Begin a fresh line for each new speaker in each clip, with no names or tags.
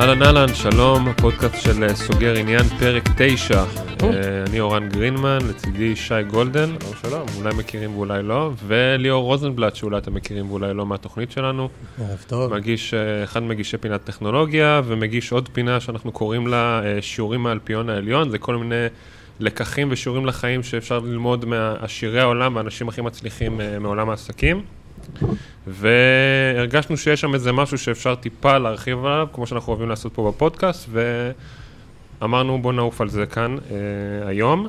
אהלן אהלן, שלום, הפודקאסט של אה, סוגר עניין, פרק 9. אה, אני אורן גרינמן, לצידי שי גולדן.
שלום שלום.
אולי מכירים ואולי לא, וליאור רוזנבלט, שאולי אתם מכירים ואולי לא מהתוכנית שלנו.
ערב טוב.
מגיש, אה, אחד מגישי פינת טכנולוגיה, ומגיש עוד פינה שאנחנו קוראים לה שיעורים מהאלפיון העליון, זה כל מיני לקחים ושיעורים לחיים שאפשר ללמוד מעשירי העולם והאנשים הכי מצליחים מעולם העסקים. והרגשנו שיש שם איזה משהו שאפשר טיפה להרחיב עליו, כמו שאנחנו אוהבים לעשות פה בפודקאסט, ואמרנו בוא נעוף על זה כאן אה, היום.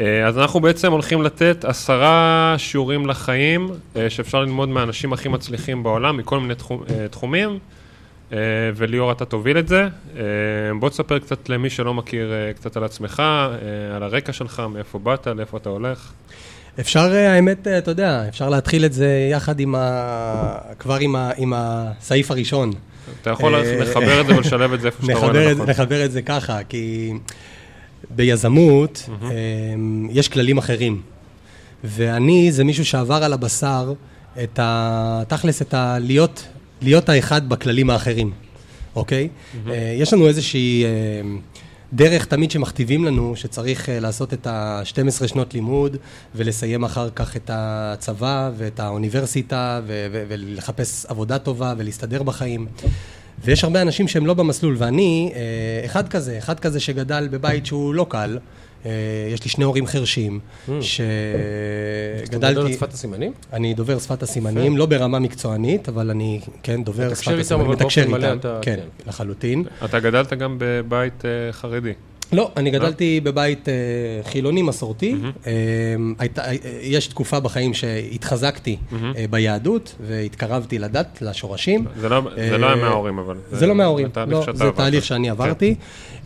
אה, אז אנחנו בעצם הולכים לתת עשרה שיעורים לחיים אה, שאפשר ללמוד מהאנשים הכי מצליחים בעולם, מכל מיני תחום, אה, תחומים, אה, וליאור, אתה תוביל את זה. אה, בוא תספר קצת למי שלא מכיר אה, קצת על עצמך, אה, על הרקע שלך, מאיפה באת, לאיפה אתה הולך.
אפשר, אה, האמת, אה, אתה יודע, אפשר להתחיל את זה יחד עם ה... כבר עם, ה... עם הסעיף הראשון.
אתה יכול
אה,
לחבר את זה ולשלב את זה איפה שאתה רואה לנכון.
נחבר את זה ככה, כי ביזמות יש כללים אחרים. ואני זה מישהו שעבר על הבשר את ה... תכלס, את ה... להיות, להיות האחד בכללים האחרים, אוקיי? יש לנו איזושהי דרך תמיד שמכתיבים לנו שצריך אה, לעשות את ה-12 שנות לימוד ולסיים אחר כך את הצבא ואת האוניברסיטה ו- ו- ולחפש עבודה טובה ולהסתדר בחיים. ויש הרבה אנשים שהם לא במסלול, ואני אה, אחד כזה, אחד כזה שגדל בבית שהוא לא קל. אה, יש לי שני הורים חרשים,
אתה מדבר על
שגדלתי...
שפת הסימנים?
אני דובר שפת הסימנים, לא ברמה מקצוענית, אבל אני, כן, דובר
מתקשר
שפת
איתם,
הסימנים,
אבל
מתקשר
באופן מלא
איתם,
אתה-
כן,
כן.
לחלוטין.
אתה גדלת גם בבית אה, חרדי.
לא, אני גדלתי בבית אה, חילוני מסורתי. אה, הייתה- אה, יש תקופה בחיים שהתחזקתי אה, ביהדות והתקרבתי לדת, לשורשים.
זה לא, זה לא
אה,
היה מההורים, אבל.
זה לא מההורים,
תהליך
לא, זה
עברת.
תהליך שאני עברתי.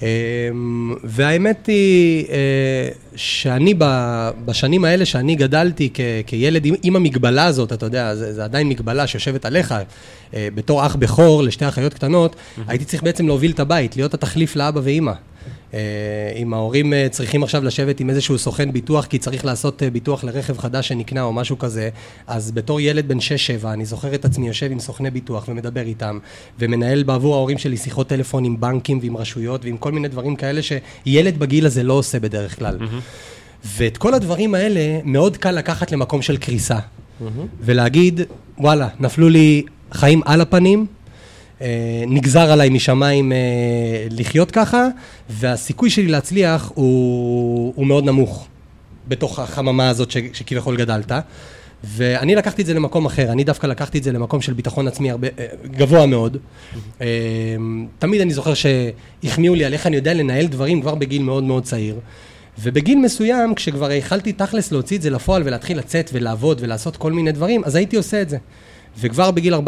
כן.
אמ, והאמת היא אה, שאני ב- בשנים האלה שאני גדלתי כ- כילד עם- עם המגבלה הזאת, אתה יודע, זה זה עדיין מגבלה שיושבת עליך, אה, בתור אח בכור לשתי אחיות קטנות, הייתי צריך בעצם להוביל את הבית, להיות התחליף לאבא ואימא. אה, אם ההורים אה, צריכים עכשיו לשבת עם איזשהו סוכן ביטוח כי צריך לעשות אה, ביטוח לרכב חדש שנקנה או משהו כזה, אז בתור ילד בן 6-7 אני זוכר את עצמי יושב עם סוכני ביטוח ומדבר איתם ומנהל בעבור ההורים שלי שיחות טלפון עם בנקים ועם רשויות ועם כל מיני דברים כאלה שילד בגיל הזה לא עושה בדרך כלל. ואת כל הדברים האלה מאוד קל לקחת למקום של קריסה. ולהגיד וואלה, נפלו לי חיים על הפנים, נגזר עליי משמיים אה, לחיות ככה, והסיכוי שלי להצליח הוא, הוא מאוד נמוך בתוך החממה הזאת שכביכול גדלת. ואני לקחתי את זה למקום אחר, אני דווקא לקחתי את זה למקום של ביטחון עצמי הרבה, אה, גבוה מאוד. אה, תמיד אני זוכר שהחמיאו לי על איך אני יודע לנהל דברים כבר בגיל מאוד מאוד צעיר. ובגיל מסוים, כשכבר יכלתי תכלס להוציא את זה לפועל ולהתחיל לצאת ולעבוד ולעשות כל מיני דברים, אז הייתי עושה את זה. וכבר בגיל 14-15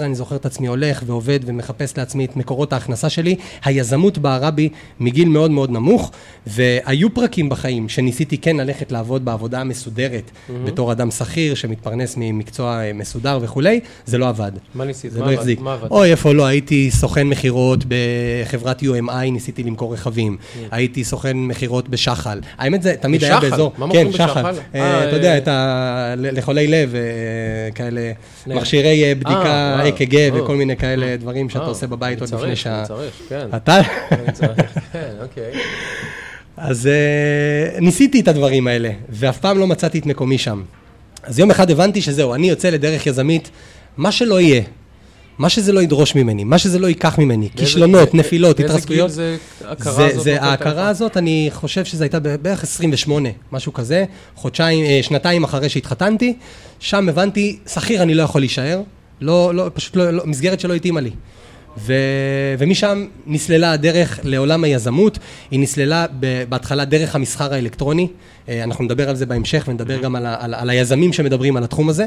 אני זוכר את עצמי הולך ועובד ומחפש לעצמי את מקורות ההכנסה שלי. היזמות בערה בי מגיל מאוד מאוד נמוך, והיו פרקים בחיים שניסיתי כן ללכת לעבוד בעבודה המסודרת, בתור אדם שכיר שמתפרנס ממקצוע אה, מסודר וכולי, זה לא עבד.
מה ניסית?
זה
מה
לא
עבד?
החזיק.
מה עבד?
אוי, איפה לא, הייתי סוכן מכירות בחברת UMI, ניסיתי למכור רכבים. הייתי סוכן מכירות בשחל. האמת זה תמיד היה
בשחל?
באזור...
מה מוכרים
כן,
בשחל?
שחל.
אה,
אה, אתה
אה,
יודע, את ה... לחולי לב, אה, כאלה. מכשירי אה, בדיקה. אק"ג
או.
וכל מיני כאלה דברים שאתה
אה,
עושה בבית
אני
עוד
צריך,
לפני שעה.
אני צריך, כן.
אתה?
אני צריך, כן, אוקיי.
אז אה, ניסיתי את הדברים האלה, ואף פעם לא מצאתי את מקומי שם. אז יום אחד הבנתי שזהו, אני יוצא לדרך יזמית, מה שלא יהיה, מה שזה לא ידרוש ממני, מה שזה לא ייקח ממני, כישלונות,
באיזה-
נפילות,
באיזה
התרסקויות.
גיל זה ההכרה
זה,
הזאת?
זה ההכרה? הזאת, אני חושב שזה הייתה בערך 28, משהו כזה, חודשיים, אה, שנתיים אחרי שהתחתנתי, שם הבנתי, שכיר אני לא יכול להישאר, לא, לא, פשוט לא, לא, מסגרת שלא התאימה לי. ו... ומשם נסללה הדרך לעולם היזמות, היא נסללה בהתחלה דרך המסחר האלקטרוני, אה, אנחנו נדבר על זה בהמשך ונדבר גם על, ה... על, על היזמים שמדברים על התחום הזה,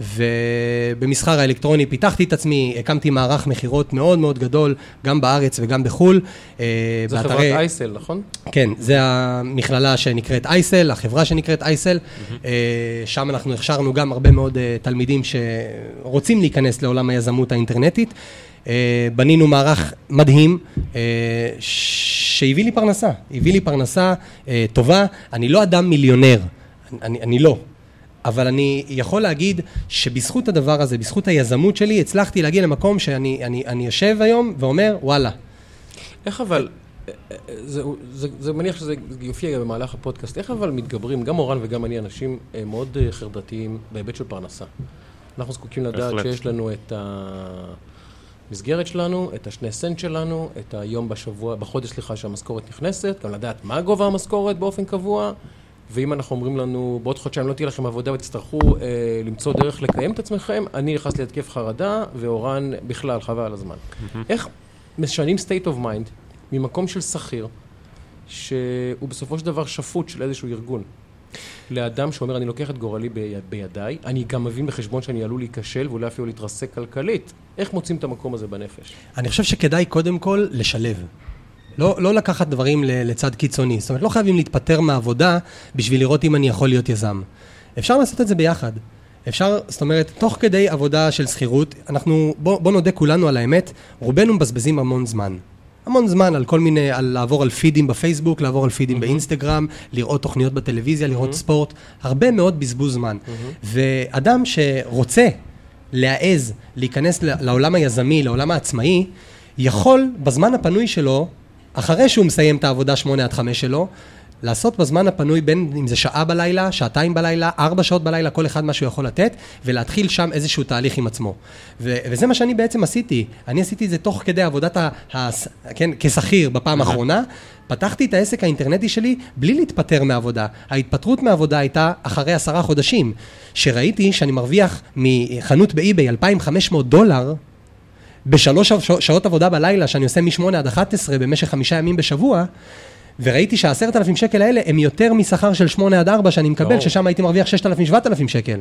ובמסחר האלקטרוני פיתחתי את עצמי, הקמתי מערך מכירות מאוד מאוד גדול, גם בארץ וגם בחו"ל. אה,
זה
באתרי-
חברת אייסל, נכון?
כן, זה המכללה שנקראת אייסל, החברה שנקראת אייסל. אה, שם אנחנו הכשרנו גם הרבה מאוד תלמידים שרוצים להיכנס לעולם היזמות האינטרנטית. אה, בנינו מערך מדהים, אה, שהביא לי פרנסה, הביא לי פרנסה אה, טובה. אני לא אדם מיליונר, אני, אני לא. אבל אני יכול להגיד שבזכות הדבר הזה, בזכות היזמות שלי, הצלחתי להגיע למקום שאני אני, אני יושב היום ואומר, וואלה,
איך אבל, זה, זה, זה מניח שזה יופיע במהלך הפודקאסט, איך אבל מתגברים, גם אורן וגם אני אנשים מאוד חרדתיים בהיבט של פרנסה. אנחנו זקוקים לדעת. שיש לנו את המסגרת שלנו, את השני סנט שלנו, את היום בשבוע, בחודש, סליחה, שהמשכורת נכנסת, גם לדעת מה גובה המשכורת באופן קבוע, ואם אנחנו אומרים לנו, בעוד חודשיים לא תהיה לכם עבודה ותצטרכו אה, למצוא דרך לקיים את עצמכם, אני נכנס להתקף חרדה, ואורן בכלל, חבל על הזמן. איך משנים state of mind ממקום של שכיר, שהוא בסופו של דבר שפוט של איזשהו ארגון, לאדם שאומר, אני לוקח את גורלי בי- בידיי, אני גם מבין בחשבון שאני עלול להיכשל ואולי אפילו להתרסק כלכלית. איך מוצאים את המקום הזה בנפש?
אני חושב שכדאי קודם כל לשלב. לא, לא לקחת דברים לצד קיצוני. זאת אומרת, לא חייבים להתפטר מהעבודה בשביל לראות אם אני יכול להיות יזם. אפשר לעשות את זה ביחד. אפשר, זאת אומרת, תוך כדי עבודה של שכירות, אנחנו, בוא, בוא נודה כולנו על האמת, רובנו מבזבזים המון זמן. המון זמן על כל מיני, על לעבור על פידים בפייסבוק, לעבור על פידים באינסטגרם, לראות תוכניות בטלוויזיה, לראות ספורט, הרבה מאוד בזבוז זמן. ואדם שרוצה להעז להיכנס לעולם היזמי, לעולם העצמאי, יכול בזמן הפנוי שלו, אחרי שהוא מסיים את העבודה שמונה עד חמש שלו, לעשות בזמן הפנוי בין אם זה שעה בלילה, שעתיים בלילה, ארבע שעות בלילה, כל אחד מה שהוא יכול לתת, ולהתחיל שם איזשהו תהליך עם עצמו. ו- וזה מה שאני בעצם עשיתי. אני עשיתי את זה תוך כדי עבודת ה... ה- כן, כשכיר בפעם האחרונה. פתחתי את העסק האינטרנטי שלי בלי להתפטר מהעבודה. ההתפטרות מהעבודה הייתה אחרי עשרה חודשים, שראיתי שאני מרוויח מחנות באי-ביי 2,500 דולר, בשלוש שע- שעות עבודה בלילה, שאני עושה מ-8 עד 11 במשך חמישה ימים בשבוע, וראיתי שהעשרת אלפים שקל האלה הם יותר משכר של 8 עד 4 שאני מקבל,
ברור.
ששם הייתי מרוויח 6,000-7,000 שקל.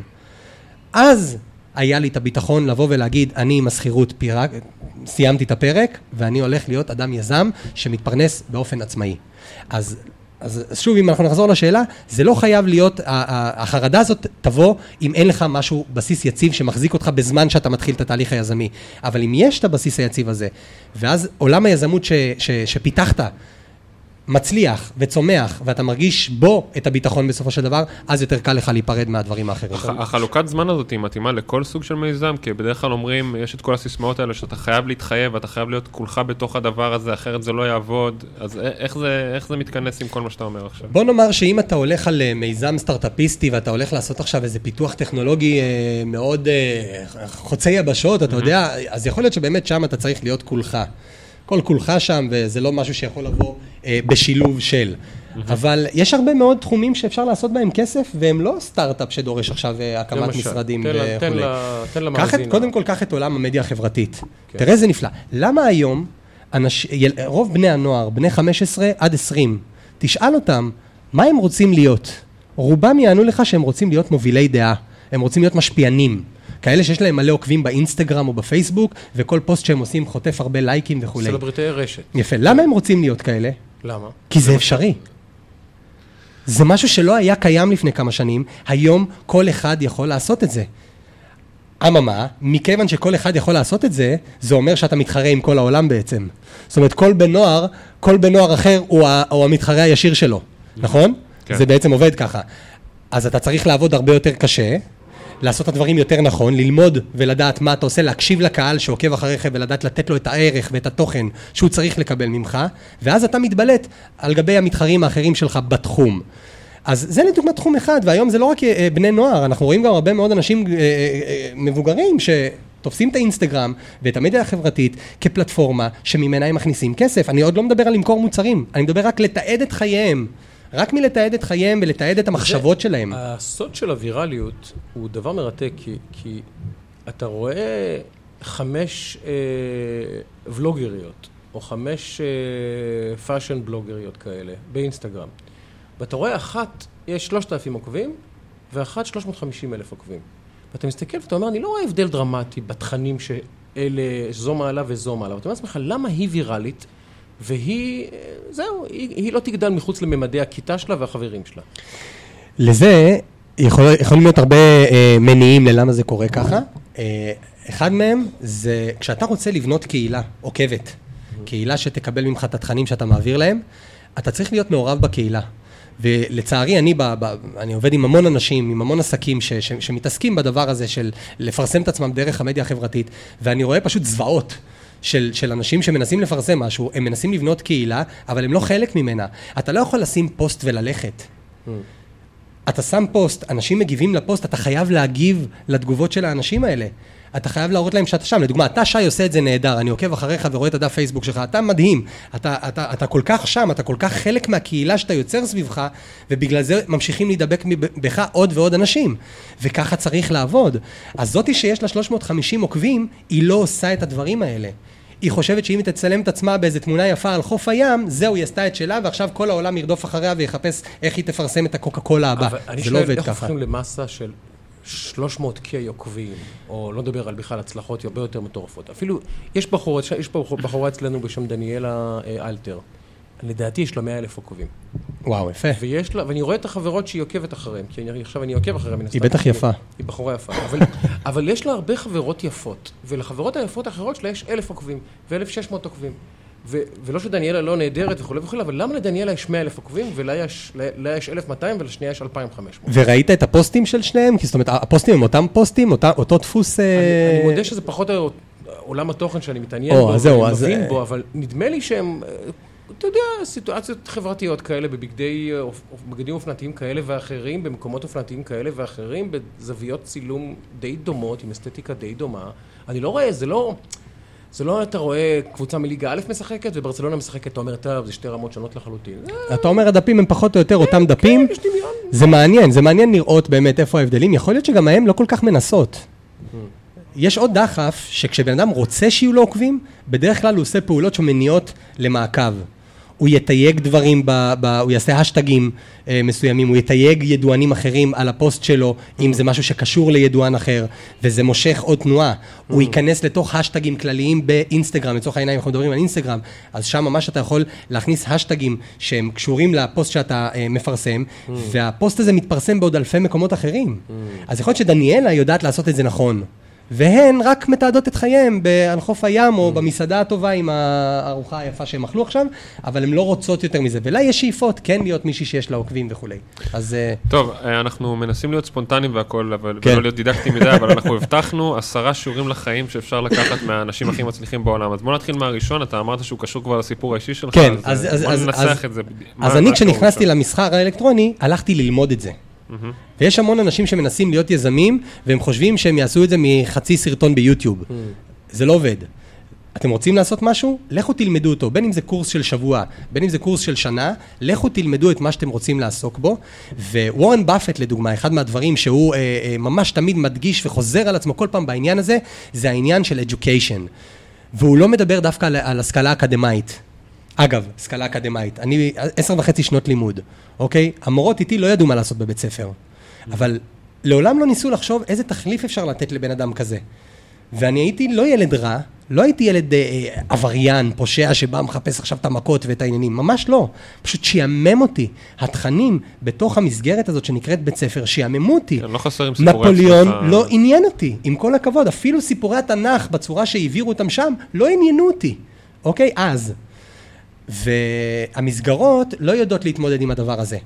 אז היה לי את הביטחון לבוא ולהגיד, אני עם השכירות פירק, סיימתי את הפרק, ואני הולך להיות אדם יזם שמתפרנס באופן עצמאי. אז, אז שוב, אם אנחנו נחזור לשאלה, זה לא חייב להיות, החרדה הזאת תבוא אם אין לך משהו, בסיס יציב שמחזיק אותך בזמן שאתה מתחיל את התהליך היזמי. אבל אם יש את הבסיס היציב הזה, ואז עולם היזמות ש, ש, שפיתחת, מצליח וצומח, ואתה מרגיש בו את הביטחון בסופו של דבר, אז יותר קל לך להיפרד מהדברים האחרים.
הח- החלוקת זמן הזאת היא מתאימה לכל סוג של מיזם, כי בדרך כלל אומרים, יש את כל הסיסמאות האלה שאתה חייב להתחייב, אתה חייב להיות כולך בתוך הדבר הזה, אחרת זה לא יעבוד. אז א- איך זה, איך זה מתכנס עם כל מה שאתה אומר עכשיו?
בוא נאמר שאם אתה הולך על אה, מיזם סטארט-אפיסטי ואתה הולך לעשות עכשיו איזה פיתוח טכנולוגי אה, מאוד אה, חוצה יבשות, אתה יודע, אז יכול להיות שבאמת שם אתה צריך להיות כולך. כל כולך שם, וזה לא משהו שיכול לבוא אה, בשילוב של. אבל יש הרבה מאוד תחומים שאפשר לעשות בהם כסף, והם לא סטארט-אפ שדורש עכשיו אה, הקמת
למשל,
משרדים וכולי.
תן.
את, קודם כל, קח את עולם המדיה החברתית.
כן.
תראה איזה נפלא. למה היום אנש, יל, רוב בני הנוער, בני 15 עד 20, תשאל אותם מה הם רוצים להיות. רובם יענו לך שהם רוצים להיות מובילי דעה. הם רוצים להיות משפיענים. כאלה שיש להם מלא עוקבים באינסטגרם או בפייסבוק, וכל פוסט שהם עושים חוטף הרבה לייקים וכולי.
סלבריטאי רשת.
יפה. למה הם רוצים להיות כאלה?
למה?
כי זה אפשרי. זה משהו שלא היה קיים לפני כמה שנים, היום כל אחד יכול לעשות את זה. אממה, מכיוון שכל אחד יכול לעשות את זה, זה אומר שאתה מתחרה עם כל העולם בעצם. זאת אומרת, כל בן נוער, כל בן נוער אחר הוא, ה, הוא המתחרה הישיר שלו, נכון?
כן.
זה בעצם עובד ככה. אז אתה צריך לעבוד הרבה יותר קשה, לעשות את הדברים יותר נכון, ללמוד ולדעת מה אתה עושה, להקשיב לקהל שעוקב אחריך ולדעת לתת לו את הערך ואת התוכן שהוא צריך לקבל ממך, ואז אתה מתבלט על גבי המתחרים האחרים שלך בתחום. אז זה לדוגמה תחום אחד, והיום זה לא רק אה, בני נוער, אנחנו רואים גם הרבה מאוד אנשים אה, אה, אה, מבוגרים ש... תופסים את האינסטגרם ואת המדיה החברתית כפלטפורמה שממנה הם מכניסים כסף. אני עוד לא מדבר על למכור מוצרים, אני מדבר רק לתעד את חייהם. רק מלתעד את חייהם ולתעד את המחשבות שלהם.
הסוד של הווירליות הוא דבר מרתק, כי, כי אתה רואה חמש אה, ולוגריות, או חמש אה, fashion בלוגריות כאלה, באינסטגרם. ואתה רואה אחת, יש שלושת אלפים עוקבים, ואחת שלוש מאות חמישים אלף עוקבים. ואתה מסתכל ואתה אומר, אני לא רואה הבדל דרמטי בתכנים שאלה, זו מעלה וזו מעלה. ואתה אומר לעצמך, למה היא ויראלית? והיא, זהו, היא, היא לא תגדל מחוץ לממדי הכיתה שלה והחברים שלה.
לזה יכול, יכולים להיות הרבה אה, מניעים ללמה זה קורה ככה. אה, אחד מהם זה כשאתה רוצה לבנות קהילה עוקבת, קהילה שתקבל ממך את התכנים שאתה מעביר להם, אתה צריך להיות מעורב בקהילה. ולצערי, אני, ב, ב, אני עובד עם המון אנשים, עם המון עסקים ש, ש, שמתעסקים בדבר הזה של לפרסם את עצמם דרך המדיה החברתית, ואני רואה פשוט זוועות. של, של אנשים שמנסים לפרסם משהו, הם מנסים לבנות קהילה, אבל הם לא חלק ממנה. אתה לא יכול לשים פוסט וללכת. Mm. אתה שם פוסט, אנשים מגיבים לפוסט, אתה חייב להגיב לתגובות של האנשים האלה. אתה חייב להראות להם שאתה שם. לדוגמה, אתה, שי, עושה את זה נהדר, אני עוקב אחריך ורואה את הדף פייסבוק שלך, אתה מדהים. אתה, אתה, אתה כל כך שם, אתה כל כך חלק מהקהילה שאתה יוצר סביבך, ובגלל זה ממשיכים להידבק בך עוד ועוד אנשים. וככה צריך לעבוד. אז זאתי שיש לה 350 עוקבים, היא לא עושה את הדברים האלה. היא חושבת שאם היא תצלם את עצמה באיזה תמונה יפה על חוף הים, זהו, היא עשתה את שלה, ועכשיו כל העולם ירדוף אחריה ויחפש איך היא תפרסם את הקוקה קולה הבא. זה לא עובד ככה. אני שואל, איך
הופכים למסה של 300 קיי עוקבים, או לא נדבר על בכלל הצלחות הרבה יותר מטורפות. אפילו, יש בחורה, יש בחורה אצלנו בשם דניאלה אה, אלתר. לדעתי יש לה 100 אלף עוקבים.
וואו, יפה.
ויש לה, ואני רואה את החברות שהיא עוקבת אחריהן, כי אני, עכשיו אני עוקב אחריהן.
היא בטח יפה.
היא בחורה יפה. אבל, אבל יש לה הרבה חברות יפות, ולחברות היפות האחרות שלה יש אלף עוקבים, ואלף שש מאות עוקבים. ו, ולא שדניאלה לא נהדרת וכולי וכולי, אבל למה לדניאלה יש 100 אלף עוקבים ולה יש, יש 1,200 ולשנייה יש 2,500?
וראית את הפוסטים של שניהם? כי זאת אומרת, הפוסטים הם אותם פוסטים, אותה, אותו דפוס...
אני, אה... אני מודה שזה פחות עולם התוכן שאני מתעניין או, בו, ואני מבין אז... בו, אבל נדמה לי שהם... אתה יודע, סיטואציות חברתיות כאלה בבגדי, בגדים אופנתיים כאלה ואחרים, במקומות אופנתיים כאלה ואחרים, בזוויות צילום די דומות, עם אסתטיקה די דומה. אני לא רואה, זה לא... זה לא אתה רואה קבוצה מליגה א' משחקת וברצלונה משחקת, אתה אומר, טוב, זה שתי רמות שונות לחלוטין.
אתה אומר, הדפים הם פחות או יותר אותם כן, דפים? כן, יש דמיון. זה מעניין, זה מעניין לראות באמת איפה ההבדלים. יכול להיות שגם ההם לא כל כך מנסות. Hmm. יש עוד דחף, שכשבן אדם רוצה שיהיו לו עוקבים, בדרך כלל הוא עושה פעולות שמניעות למעקב. הוא יתייג דברים, ב, ב, הוא יעשה השטגים אה, מסוימים, הוא יתייג ידוענים אחרים על הפוסט שלו, אם זה משהו שקשור לידוען אחר, וזה מושך עוד תנועה. הוא ייכנס לתוך השטגים כלליים באינסטגרם, לצורך העניין אנחנו מדברים על אינסטגרם, אז שם ממש אתה יכול להכניס השטגים שהם קשורים לפוסט שאתה אה, מפרסם, והפוסט הזה מתפרסם בעוד אלפי מקומות אחרים. אז יכול להיות שדניאלה יודעת לעשות את זה נכון. והן רק מתעדות את חייהם על חוף הים או mm. במסעדה הטובה עם הארוחה היפה שהם אכלו עכשיו, אבל הן לא רוצות יותר מזה. ולה יש שאיפות כן להיות מישהי שיש לה עוקבים וכולי. אז... אה,
טוב, אה, אנחנו מנסים להיות ספונטניים והכול, אבל כן. ולא להיות דידקטיים מדי, אבל אנחנו הבטחנו עשרה שיעורים לחיים שאפשר לקחת מהאנשים הכי מצליחים בעולם. אז בוא נתחיל מהראשון, אתה אמרת שהוא קשור כבר לסיפור האישי שלך,
כן, אז, אז, אז, בוא ננסח את זה. אז אני כשנכנסתי למסחר האלקטרוני, הלכתי ללמוד את זה. Mm-hmm. ויש המון אנשים שמנסים להיות יזמים, והם חושבים שהם יעשו את זה מחצי סרטון ביוטיוב. Mm-hmm. זה לא עובד. אתם רוצים לעשות משהו? לכו תלמדו אותו, בין אם זה קורס של שבוע, בין אם זה קורס של שנה, לכו תלמדו את מה שאתם רוצים לעסוק בו. ווורן באפט, לדוגמה, אחד מהדברים שהוא אה, אה, ממש תמיד מדגיש וחוזר על עצמו כל פעם בעניין הזה, זה העניין של education. והוא לא מדבר דווקא על, על השכלה אקדמאית. אגב, השכלה אקדמאית, אני עשר וחצי שנות לימוד, אוקיי? המורות איתי לא ידעו מה לעשות בבית ספר, אבל לעולם לא ניסו לחשוב איזה תחליף אפשר לתת לבן אדם כזה. ואני הייתי לא ילד רע, לא הייתי ילד אה, עבריין, פושע שבא מחפש עכשיו את המכות ואת העניינים, ממש לא. פשוט שיאמם אותי. התכנים בתוך המסגרת הזאת שנקראת בית ספר, שיאממו אותי.
כן, לא חסרים סיפורי
נפוליאון לא עניין אותי, עם כל הכבוד. אפילו סיפורי התנ"ך בצורה שהעבירו אותם שם, לא עניינו אותי. אוקיי? אז. והמסגרות לא יודעות להתמודד עם הדבר הזה.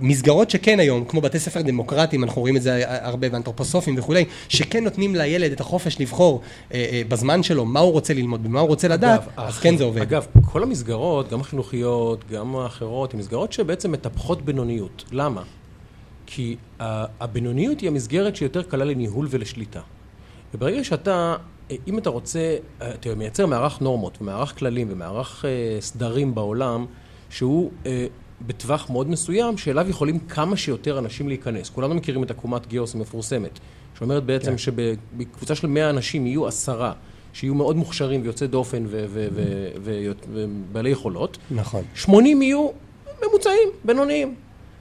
מסגרות שכן היום, כמו בתי ספר דמוקרטיים, אנחנו רואים את זה הרבה באנתרופוסופים וכולי, שכן נותנים לילד את החופש לבחור אה, אה, בזמן שלו מה הוא רוצה ללמוד ומה הוא רוצה לדעת, אגב, אז כן זה עובד.
אגב, כל המסגרות, גם החינוכיות, גם האחרות, הן מסגרות שבעצם מטפחות בינוניות. למה? כי הבינוניות היא המסגרת שיותר קלה לניהול ולשליטה. וברגע שאתה אם אתה רוצה, אתה מייצר מערך נורמות ומערך כללים ומערך אה, סדרים בעולם, שהוא אה, בטווח מאוד מסוים, שאליו יכולים כמה שיותר אנשים להיכנס. כולנו מכירים את עקומת גיאוס המפורסמת, שאומרת בעצם כן. שבקבוצה של 100 אנשים יהיו עשרה. שיהיו מאוד מוכשרים ויוצאי דופן ובעלי יכולות.
נכון.
80 יהיו ממוצעים, בינוניים.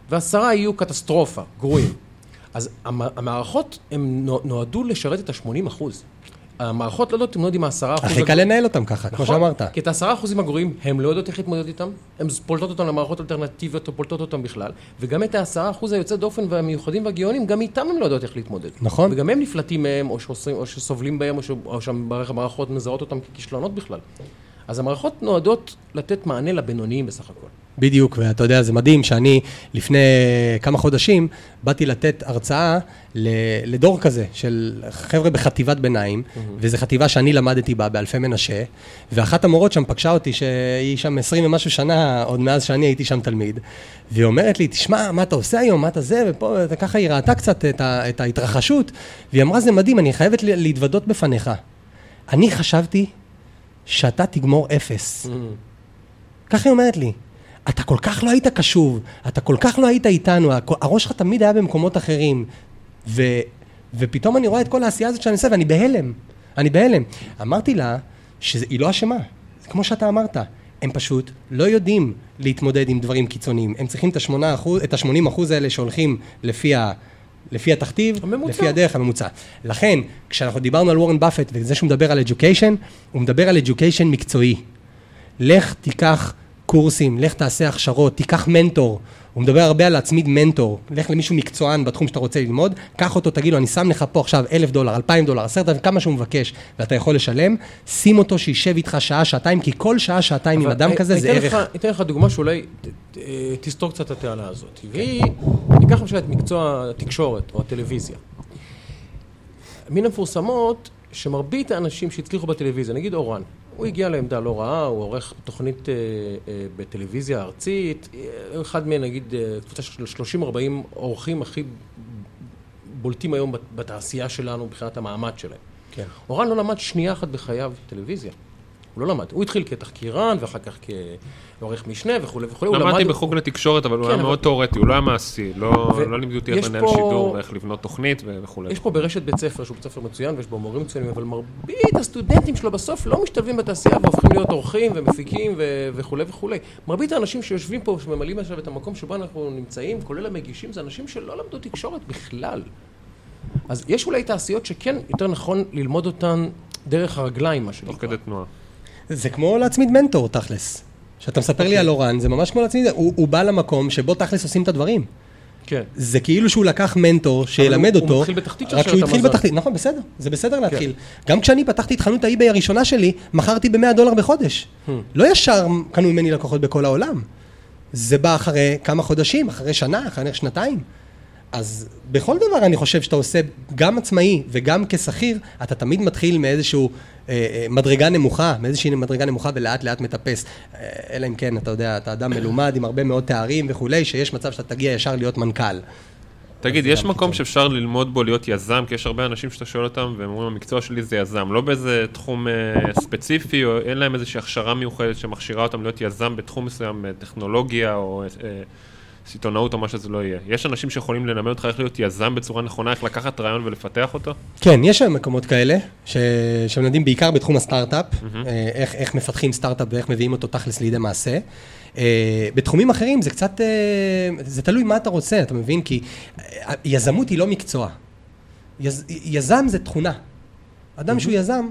ועשרה יהיו קטסטרופה, גרועים. אז המערכות הן נועדו לשרת את ה-80 אחוז. המערכות לא יודעות להתמודד עם העשרה אחוז.
הכי קל לנהל אותם ככה, כמו נכון. שאמרת.
כי את העשרה אחוזים הגרועים, הם לא יודעות איך להתמודד איתם, הן פולטות אותם למערכות אלטרנטיביות או פולטות אותם בכלל, וגם את העשרה אחוז היוצא דופן והמיוחדים והגאונים, גם איתם הם לא יודעות איך להתמודד.
נכון.
וגם הם נפלטים מהם, או, שעושים, או שסובלים בהם, או, ש... או שהמערכות מזהות אותם ככישלונות בכלל. אז המערכות נועדות לתת מענה לבינוניים בסך הכל.
בדיוק, ואתה יודע, זה מדהים שאני לפני כמה חודשים באתי לתת הרצאה לדור כזה של חבר'ה בחטיבת ביניים, וזו חטיבה שאני למדתי בה באלפי מנשה, ואחת המורות שם פגשה אותי, שהיא שם 20 ומשהו שנה, עוד מאז שאני הייתי שם תלמיד, והיא אומרת לי, תשמע, מה אתה עושה היום, מה אתה זה, ופה, ככה היא ראתה קצת את, ה- את ההתרחשות, והיא אמרה, זה מדהים, אני חייבת להתוודות בפניך. אני חשבתי שאתה תגמור אפס. ככה היא אומרת לי. אתה כל כך לא היית קשוב, אתה כל כך לא היית איתנו, הראש שלך תמיד היה במקומות אחרים. ו, ופתאום אני רואה את כל העשייה הזאת שאני עושה, ואני בהלם. אני בהלם. אמרתי לה שהיא לא אשמה, זה כמו שאתה אמרת. הם פשוט לא יודעים להתמודד עם דברים קיצוניים. הם צריכים את ה-8%, את ה-80% האלה שהולכים לפי ה... לפי התכתיב,
הממוצע.
לפי הדרך הממוצע. לכן, כשאנחנו דיברנו על וורן באפט וזה שהוא מדבר על education, הוא מדבר על education מקצועי. לך תיקח קורסים, לך תעשה הכשרות, תיקח מנטור. הוא מדבר הרבה על להצמיד מנטור. לך למישהו מקצוען בתחום שאתה רוצה ללמוד, קח אותו, תגיד לו, אני שם לך פה עכשיו אלף דולר, אלפיים דולר, עשרת אלפים, כמה שהוא מבקש, ואתה יכול לשלם, שים אותו שישב איתך שעה, שעתיים, כי כל שעה, שעתיים עם אדם כזה זה ערך.
אני אתן לך דוגמה שאולי תסתור קצת את התעלה הזאת. והיא, ניקח למשל את מקצוע התקשורת או הטלוויזיה. מן המפורסמות שמרבית האנשים שהצליחו בטלוויזיה, נגיד אורן, הוא הגיע לעמדה לא רעה, הוא עורך תוכנית אה, אה, בטלוויזיה ארצית, אה, אחד מהם נגיד אה, קבוצה של 30-40 אורחים הכי בולטים היום בת- בתעשייה שלנו מבחינת המעמד שלהם.
כן.
אורן לא למד שנייה אחת בחייו טלוויזיה. הוא לא למד. הוא התחיל כתחקירן, ואחר כך כעורך משנה וכולי וכולי.
למדתי
למד-
בחוג לתקשורת, אבל הוא
כן,
היה מאוד תיאורטי, הוא לא היה מעשי, לא לא לימדו אותי איך לנהל שידור ואיך לבנות תוכנית וכולי.
יש פה ברשת בית ספר, שהוא בית ספר מצוין, ויש בו מורים מצוינים, אבל מרבית הסטודנטים שלו בסוף לא משתלבים בתעשייה והופכים להיות עורכים ומפיקים וכולי וכולי. מרבית האנשים שיושבים פה, שממלאים עכשיו את המקום שבו אנחנו נמצאים, כולל המגישים, זה אנשים שלא למדו תקשורת בכלל. אז יש אולי תעשיות שכן יותר נכון ללמוד אותן דרך הרגליים, מה
תוך
שנקרא.
כדי תנועה.
זה כמו להצמיד מנטור, תכלס. כשאתה מספר לי על אורן, זה ממש כמו להצמיד, הוא, הוא בא למקום שבו תכלס עושים את הדברים.
כן.
זה כאילו שהוא לקח מנטור שילמד אותו.
הוא מתחיל בתחתית
רק
שרשרת
שהוא התחיל
המזון.
בתחתית, נכון, בסדר, זה בסדר להתחיל. גם כשאני פתחתי את חנות האיביי הראשונה שלי, מכרתי ב-100 דולר בחודש. לא ישר קנו ממני לקוחות בכל העולם. זה בא אחרי כמה חודשים, אחרי שנה, אחרי שנתיים. אז בכל דבר אני חושב שאתה עושה, גם עצמאי וגם כשכיר, אתה תמיד מתחיל מאיזשהו מדרגה נמוכה, מאיזושהי מדרגה נמוכה ולאט לאט מטפס. אה, אלא אם כן, אתה יודע, אתה אדם מלומד עם הרבה מאוד תארים וכולי, שיש מצב שאתה תגיע ישר להיות מנכ"ל.
תגיד, יש מקום
קיצון.
שאפשר ללמוד בו להיות יזם? כי יש הרבה אנשים שאתה שואל אותם, והם אומרים, המקצוע שלי זה יזם. לא באיזה תחום אה, ספציפי, או אין להם איזושהי הכשרה מיוחדת שמכשירה אותם להיות יזם בתחום מסוים, אה, טכנולוגיה או אה, סיטונאות או מה שזה לא יהיה. יש אנשים שיכולים ללמד אותך איך להיות יזם בצורה נכונה, איך לקחת רעיון ולפתח אותו?
כן, יש שם מקומות כאלה, ש... שמלמדים בעיקר בתחום הסטארט-אפ, אה, איך, איך מפתחים סטארט-אפ ואיך מביאים אותו תכלס לידי מעשה. אה, בתחומים אחרים זה קצת, אה, זה תלוי מה אתה רוצה, אתה מבין? כי אה, יזמות היא לא מקצוע. יז, יזם זה תכונה. אדם שהוא יזם,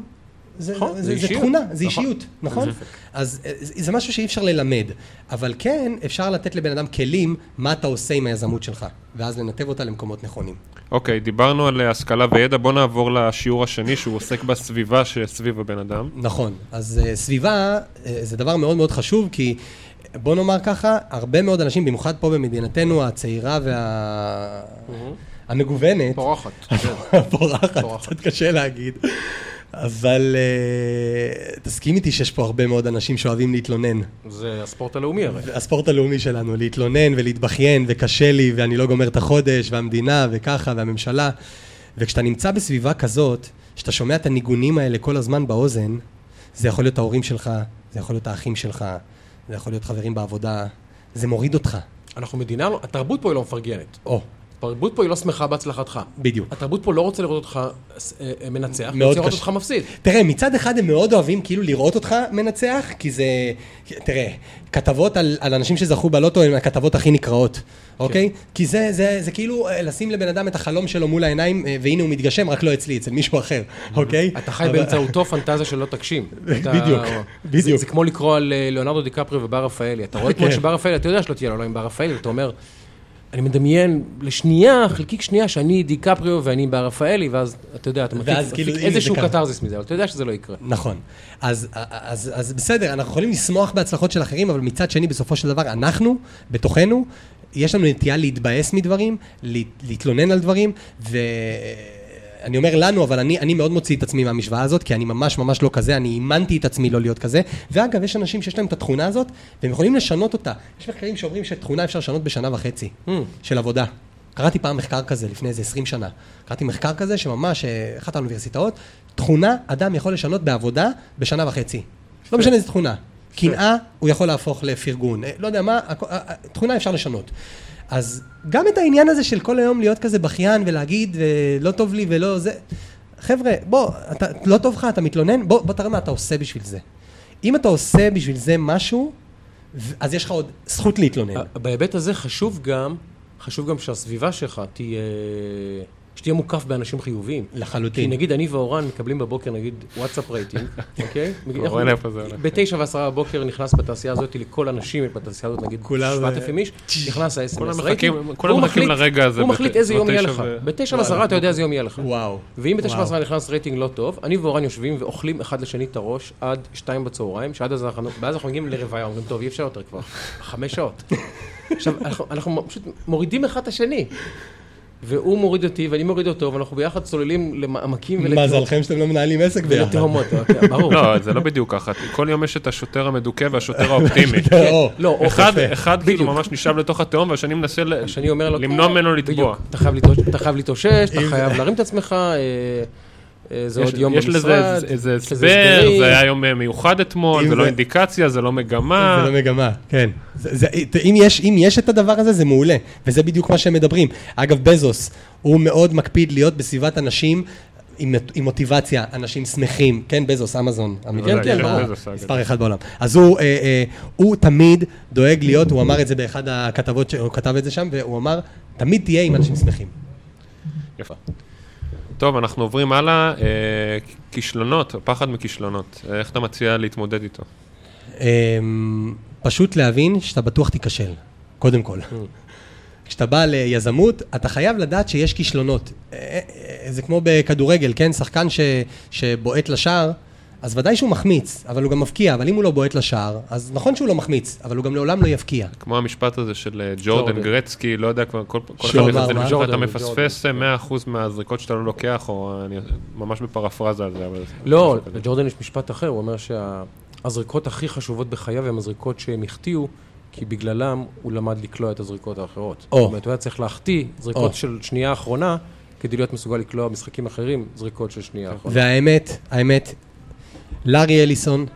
זה,
נכון,
זה,
זה
זה,
אישיות.
תכונה, זה
נכון.
אישיות, נכון? אז אה, זה משהו שאי אפשר ללמד, אבל כן אפשר לתת לבן אדם כלים מה אתה עושה עם היזמות שלך, ואז לנתב אותה למקומות נכונים.
אוקיי, דיברנו על אה, השכלה וידע, בוא נעבור לשיעור השני, שהוא עוסק בסביבה שסביב הבן אדם.
נכון. אז uh, סביבה uh, זה דבר מאוד מאוד חשוב, כי בוא נאמר ככה, הרבה מאוד אנשים, במיוחד פה במדינתנו הצעירה וה... המגוונת,
פורחת.
פורחת,
פורחת.
קצת קשה להגיד, אבל uh, תסכים איתי שיש פה הרבה מאוד אנשים שאוהבים להתלונן.
זה הספורט הלאומי הרי.
הספורט הלאומי שלנו, להתלונן ולהתבכיין, וקשה לי, ואני לא גומר את החודש, והמדינה, וככה, והממשלה. וכשאתה נמצא בסביבה כזאת, שאתה שומע את הניגונים האלה כל הזמן באוזן, זה יכול להיות ההורים שלך, זה יכול להיות האחים שלך, זה יכול להיות חברים בעבודה, זה מוריד אותך.
אנחנו מדינה, התרבות פה היא לא מפרגנת.
או,
התרבות פה היא לא שמחה בהצלחתך.
בדיוק.
התרבות פה לא רוצה לראות אותך אה, אה, מנצח, היא רוצה לראות. אותך מפסיד.
תראה, מצד אחד הם מאוד אוהבים כאילו לראות אותך מנצח, כי זה... תראה, כתבות על, על אנשים שזכו בלוטו הן הכתבות הכי נקראות, אוקיי? כי זה, זה, זה כאילו אה, לשים לבן אדם את החלום שלו מול העיניים, והנה הוא מתגשם, רק לא אצלי, אצל מישהו אחר, אוקיי?
אתה חי
אבל-
באמצעותו פנטזיה שלא תגשים. אתה-
בדיוק,
זה-
בדיוק.
זה כמו לקרוא על ליאונרדו דיקפריו ובר רפאלי. אתה רואה
כן.
שבר רפאלי, אתה יודע שלא תהיה לו לא עם בר רפאלי, ואתה אומר, אני מדמיין לשנייה, חלקיק שנייה, שאני דיקפריו ואני ברפאלי, ואז אתה יודע, אתה מפיק,
כאילו,
איזשהו. קתרזיס מזה, אבל אתה יודע שזה לא יקרה.
נכון. אז, אז, אז בסדר, אנחנו יכולים לשמוח בהצלחות של אחרים, אבל מצד שני, בסופו של דבר, אנחנו, בתוכנו, יש לנו נטייה להתבאס מדברים, להת- להתלונן על דברים, ואני אומר לנו, אבל אני, אני מאוד מוציא את עצמי מהמשוואה הזאת, כי אני ממש ממש לא כזה, אני אימנתי את עצמי לא להיות כזה. ואגב, יש אנשים שיש להם את התכונה הזאת, והם יכולים לשנות אותה. יש מחקרים שאומרים שתכונה אפשר לשנות בשנה וחצי
Hmm.
של עבודה. קראתי פעם מחקר כזה לפני איזה 20 שנה. קראתי מחקר כזה שממש, אה, אחת האוניברסיטאות, תכונה אדם יכול לשנות בעבודה בשנה וחצי. לא משנה איזה תכונה. קנאה, הוא יכול להפוך לפרגון. אה, לא יודע מה, אה, תכונה אפשר לשנות. אז גם את העניין הזה של כל היום להיות כזה בכיין ולהגיד, אה, לא טוב לי ולא זה... חבר'ה, בוא, אתה, לא טוב לך, אתה מתלונן, בוא, בוא תראה מה אתה עושה בשביל זה. אם אתה עושה בשביל זה משהו, אז יש לך עוד זכות להתלונן.
אה, בהיבט הזה חשוב גם, חשוב גם שהסביבה שלך תהיה, שתהיה מוקף באנשים חיוביים. כי
לחלוטין.
נגיד אני ואורן מקבלים בבוקר נגיד וואטסאפ רייטינג, אוקיי?
רואה לאיפה זה הולך.
בתשע ועשרה בבוקר נכנס בתעשייה הזאת לכל אנשים בתעשייה הזאת, נגיד שבעת
אה,
אלפים איש, נכנס ה-SMS רייטינג.
כולם מחכים לרגע הזה
הוא מחליט איזה יום יהיה לך. בתשע ועשרה אתה יודע איזה יום יהיה לך.
וואו.
ואם בתשע. ועשרה נכנס רייטינג לא טוב, אני ואורן יושבים ואוכלים אחד לשני את הראש עד שתיים בצהריים, שעד אז אנחנו, ואז אנחנו מגיעים לרוויה, אומרים, טוב, אי אפשר יותר כבר, חמש שעות. עכשיו, אנחנו, אנחנו פשוט מורידים אחד את השני. והוא מוריד אותי ואני מוריד אותו, ואנחנו ביחד צוללים למעמקים
מזלכם שאתם לא מנהלים עסק ביחד.
ולתהומות, אוקיי, ברור.
לא, זה לא בדיוק ככה. כל יום יש את השוטר המדוכא והשוטר האופטימי.
או,
לא, או
אחד,
יפה.
אחד כאילו. ממש נשאב לתוך התהום, והשני מנסה למנוע
"כן,
ממנו לטבוע.
אתה חייב להתאושש- אתה חייב להרים את עצמך, אה, אה, זה
יש-
עוד יום
יש
במשרד.
איזה- איזה
יש לזה
הסבר,
הסברים.
זה היה יום אה, מיוחד אתמול, זה לא אינדיקציה, זה לא מגמה.
זה לא מגמה, כן. זה, זה, אם, יש, אם יש את הדבר הזה, זה מעולה. וזה בדיוק מה שהם מדברים. אגב, בזוס, הוא מאוד מקפיד להיות בסביבת אנשים עם, עם מוטיבציה, אנשים שמחים. כן, בזוס, אמזון.
בוודאי,
כן,
כן,
ברור.
מספר אחד בעולם. אז הוא, אה, אה, הוא תמיד דואג להיות, הוא אמר את זה באחד הכתבות, הוא כתב את זה שם, והוא אמר, תמיד תהיה עם אנשים שמחים.
יפה. טוב, אנחנו עוברים הלאה. אה, כישלונות, פחד מכישלונות. אה, איך אתה מציע להתמודד איתו?
אמ, פשוט להבין שאתה בטוח תיכשל, קודם כל. כשאתה בא ליזמות, אתה חייב לדעת שיש כישלונות. אה, אה, זה כמו בכדורגל, כן? שחקן ש, שבועט לשער, אז ודאי שהוא מחמיץ, אבל הוא גם מבקיע, אבל אם הוא לא בועט לשער, אז נכון שהוא לא מחמיץ, אבל הוא גם לעולם לא יבקיע.
כמו המשפט הזה של אה, ג'ורדן. גרצקי, לא יודע, כבר כל אחד מזה? למשל, אתה מפספס אה, 100% מהזריקות שאתה לא לוקח, או אני ממש בפרפרזה על זה, אבל...
לא. לג'ורדן יש משפט אחר, הוא אומר שהזריקות הכי חשובות בחייו הן הזריקות שהם החטיאו, כי בגללם הוא למד לקלוע את הזריקות האחרות.
או.
זאת אומרת, הוא היה צריך להחטיא זריקות
או.
של שנייה אחרונה, כדי להיות מסוגל לקלוע משחקים אחרים, זריקות של שנייה אחרונה.
והאמת, האמת, לארי אליסון,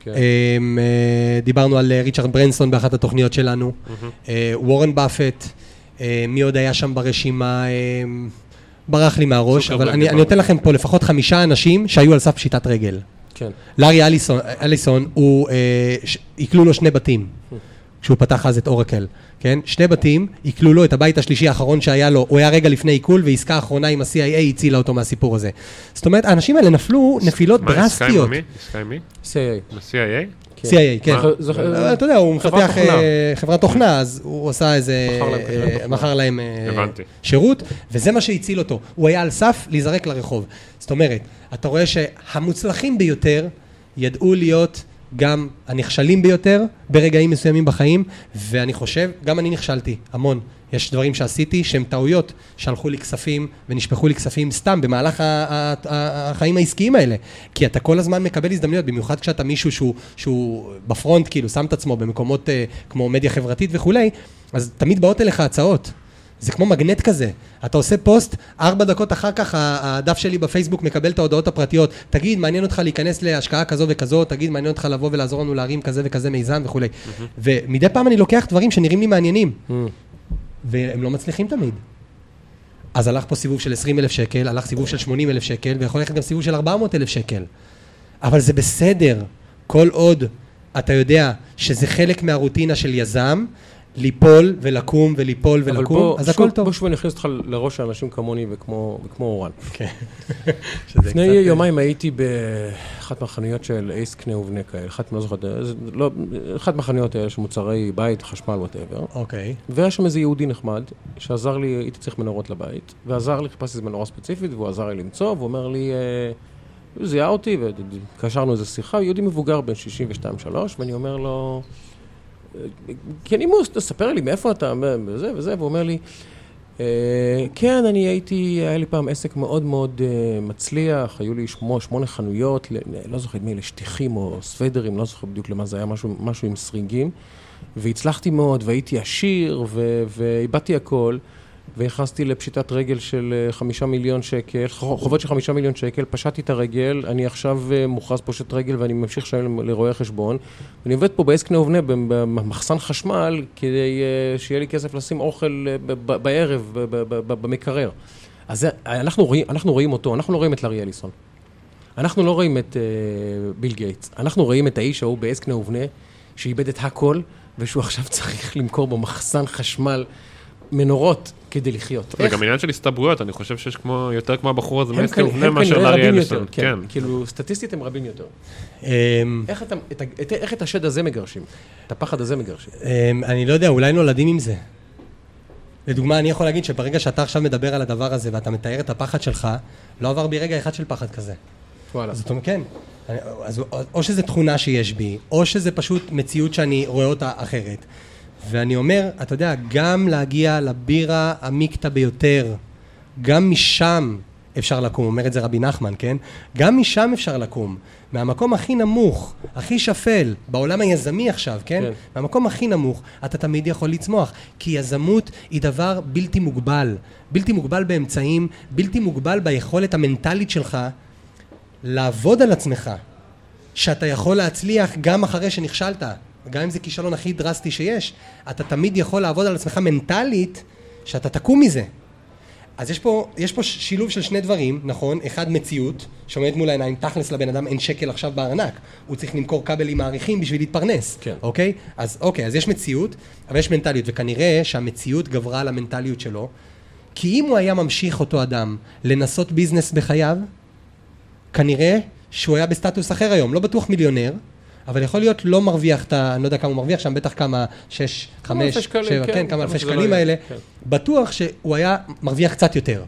כן.
אמ, אה, דיברנו על אה, ריצ'רד ברנסון באחת התוכניות שלנו, אה, וורן באפט, מי עוד היה שם ברשימה, אמ, ברח לי מהראש, אבל אני, נותן לכם פה לפחות חמישה אנשים שהיו על סף פשיטת רגל.
כן.
לארי אליסון, אליסון, הוא, אה, ש- עיקלו לו שני בתים, כשהוא פתח אז את אורקל, כן? שני בתים, עיקלו לו את הבית השלישי האחרון שהיה לו, הוא היה רגע לפני עיקול, ועסקה האחרונה עם ה-CIA הצילה אותו מהסיפור הזה. זאת אומרת, האנשים האלה נפלו נפילות
מה, עסקה עם
דרסטיות.
מי? עסקה עם מי?
CIA. כן.
CIA, כן. אה, אתה יודע, הוא מפתח. אה, חברת תוכנה, אז הוא עשה איזה...
מכר להם
אה. שירות, וזה מה שהציל אותו. הוא היה על סף להיזרק לרחוב. זאת אומרת, אתה רואה שהמוצלחים ביותר ידעו להיות גם הנכשלים ביותר ברגעים מסוימים בחיים, ואני חושב, גם אני נכשלתי, המון. יש דברים שעשיתי שהם טעויות, שהלכו לי כספים ונשפכו לי כספים סתם במהלך החיים העסקיים האלה. כי אתה כל הזמן מקבל הזדמנויות, במיוחד כשאתה מישהו שהוא, שהוא בפרונט, כאילו, שם את עצמו במקומות אה, כמו מדיה חברתית וכולי, אז תמיד באות אליך הצעות. זה כמו מגנט כזה. אתה עושה פוסט, ארבע דקות אחר כך הדף שלי בפייסבוק מקבל את ההודעות הפרטיות. תגיד, מעניין אותך להיכנס להשקעה כזו וכזו, תגיד, מעניין אותך לבוא ולעזור לנו להרים כזה וכזה מיזם וכולי. ומדי פעם אני לוקח דברים שנראים לי מעניינים,
Mm.
והם לא מצליחים תמיד. אז הלך פה סיבוב של 20 אלף שקל, הלך סיבוב של 80 אלף שקל, ויכול ללכת גם סיבוב של 400 אלף שקל. אבל זה בסדר, כל עוד אתה יודע שזה חלק מהרוטינה של יזם, ליפול ולקום וליפול
אבל
ולקום,
בוא,
אז
שוב,
הכל טוב.
בוא שוב אני אכניס אותך לראש של אנשים כמוני וכמו וכמו אורן.
שזה
לפני
קצת,
יומיים הייתי אחת מהחנויות של אייס קנה ובנה כאלה, אחת, לא זוכר, לא, אחת מהחנויות האלה של מוצרי בית, חשמל, whatever.
אוקיי.
והיה שם איזה יהודי נחמד, שעזר לי, הייתי צריך מנורות לבית, ועזר לי, חיפשתי איזה מנורה ספציפית, והוא עזר לי למצוא, והוא אומר לי, אה, הוא זיהה אותי, וקשרנו איזה שיחה, יהודי מבוגר בן 62-3, ואני אומר לו, הוא תספר לי מאיפה אתה, וזה וזה, והוא אומר לי, אה, כן, אני הייתי, היה לי פעם עסק מאוד מאוד אה, מצליח, היו לי שמו, שמונה חנויות, לא זוכר מי, לשטיחים או סוודרים, לא זוכר בדיוק למה זה היה, משהו, משהו עם סריגים, והצלחתי מאוד, והייתי עשיר, ואיבדתי הכל, ונכנסתי לפשיטת רגל של אה, חמישה מיליון שקל, חובות של חמישה מיליון שקל, פשטתי את הרגל, אני עכשיו אה, מוכרז פושט רגל ואני ממשיך לשלם לרואי חשבון, ואני עובד פה בעסק קנה ובנה במחסן חשמל, כדי אה, שיהיה לי כסף לשים אוכל בערב במקרר. אז אנחנו, רואים, אנחנו רואים אותו, אנחנו לא רואים את לארי אליסון. אנחנו לא רואים את ביל גייטס, אנחנו רואים את האיש ההוא בעסק קנה ובנה, שאיבד את הכל, ושהוא עכשיו צריך למכור במחסן חשמל מנורות כדי לחיות.
זה גם עניין של הסתברויות, אני חושב שיש כמו, יותר כמו הבחור הזה ובנה
הם
מאשר
כנראה
לארי
רבים
אליסון.
יותר,
כן.
כאילו, סטטיסטית הם רבים יותר.
אמ,
איך, את, השד הזה מגרשים? את הפחד הזה מגרשים?
אמ, אני לא יודע, אולי נולדים עם זה. לדוגמה, אני יכול להגיד שברגע שאתה עכשיו מדבר על הדבר הזה ואתה מתאר את הפחד שלך, לא עבר בי רגע אחד של פחד כזה.
וואלה.
זאת אומרת, כן. אני- אז או- או שזו תכונה שיש בי, או שזה פשוט מציאות שאני רואה אותה אחרת. ואני אומר, אתה יודע, גם להגיע לבירה המקטע ביותר, גם משם אפשר לקום, אומר את זה רבי נחמן, כן? גם משם אפשר לקום. מהמקום הכי נמוך, הכי שפל, בעולם היזמי עכשיו, כן?
כן.
מהמקום הכי נמוך, אתה תמיד יכול לצמוח. כי יזמות היא דבר בלתי מוגבל. בלתי מוגבל באמצעים, בלתי מוגבל ביכולת המנטלית שלך לעבוד על עצמך. שאתה יכול להצליח גם אחרי שנכשלת. גם אם זה כישלון הכי דרסטי שיש, אתה תמיד יכול לעבוד על עצמך מנטלית, שאתה תקום מזה. אז יש פה, יש פה שילוב של שני דברים, נכון? אחד מציאות, שעומדת מול העיניים, תכלס לבן אדם אין שקל עכשיו בארנק. הוא צריך למכור כבלים מעריכים בשביל להתפרנס.
כן.
אוקיי? אז אוקיי, אז יש מציאות, אבל יש מנטליות, וכנראה שהמציאות גברה על המנטליות שלו, כי אם הוא היה ממשיך אותו אדם לנסות ביזנס בחייו, כנראה שהוא היה בסטטוס אחר היום, לא בטוח מיליונר, אבל יכול להיות לא מרוויח את ה... אני לא יודע כמה הוא מרוויח שם, בטח כמה, שש, חמש, שבע,
כן,
כן, כמה אלפי
לא
שקלים
יהיה,
האלה,
כן.
בטוח שהוא היה מרוויח קצת יותר.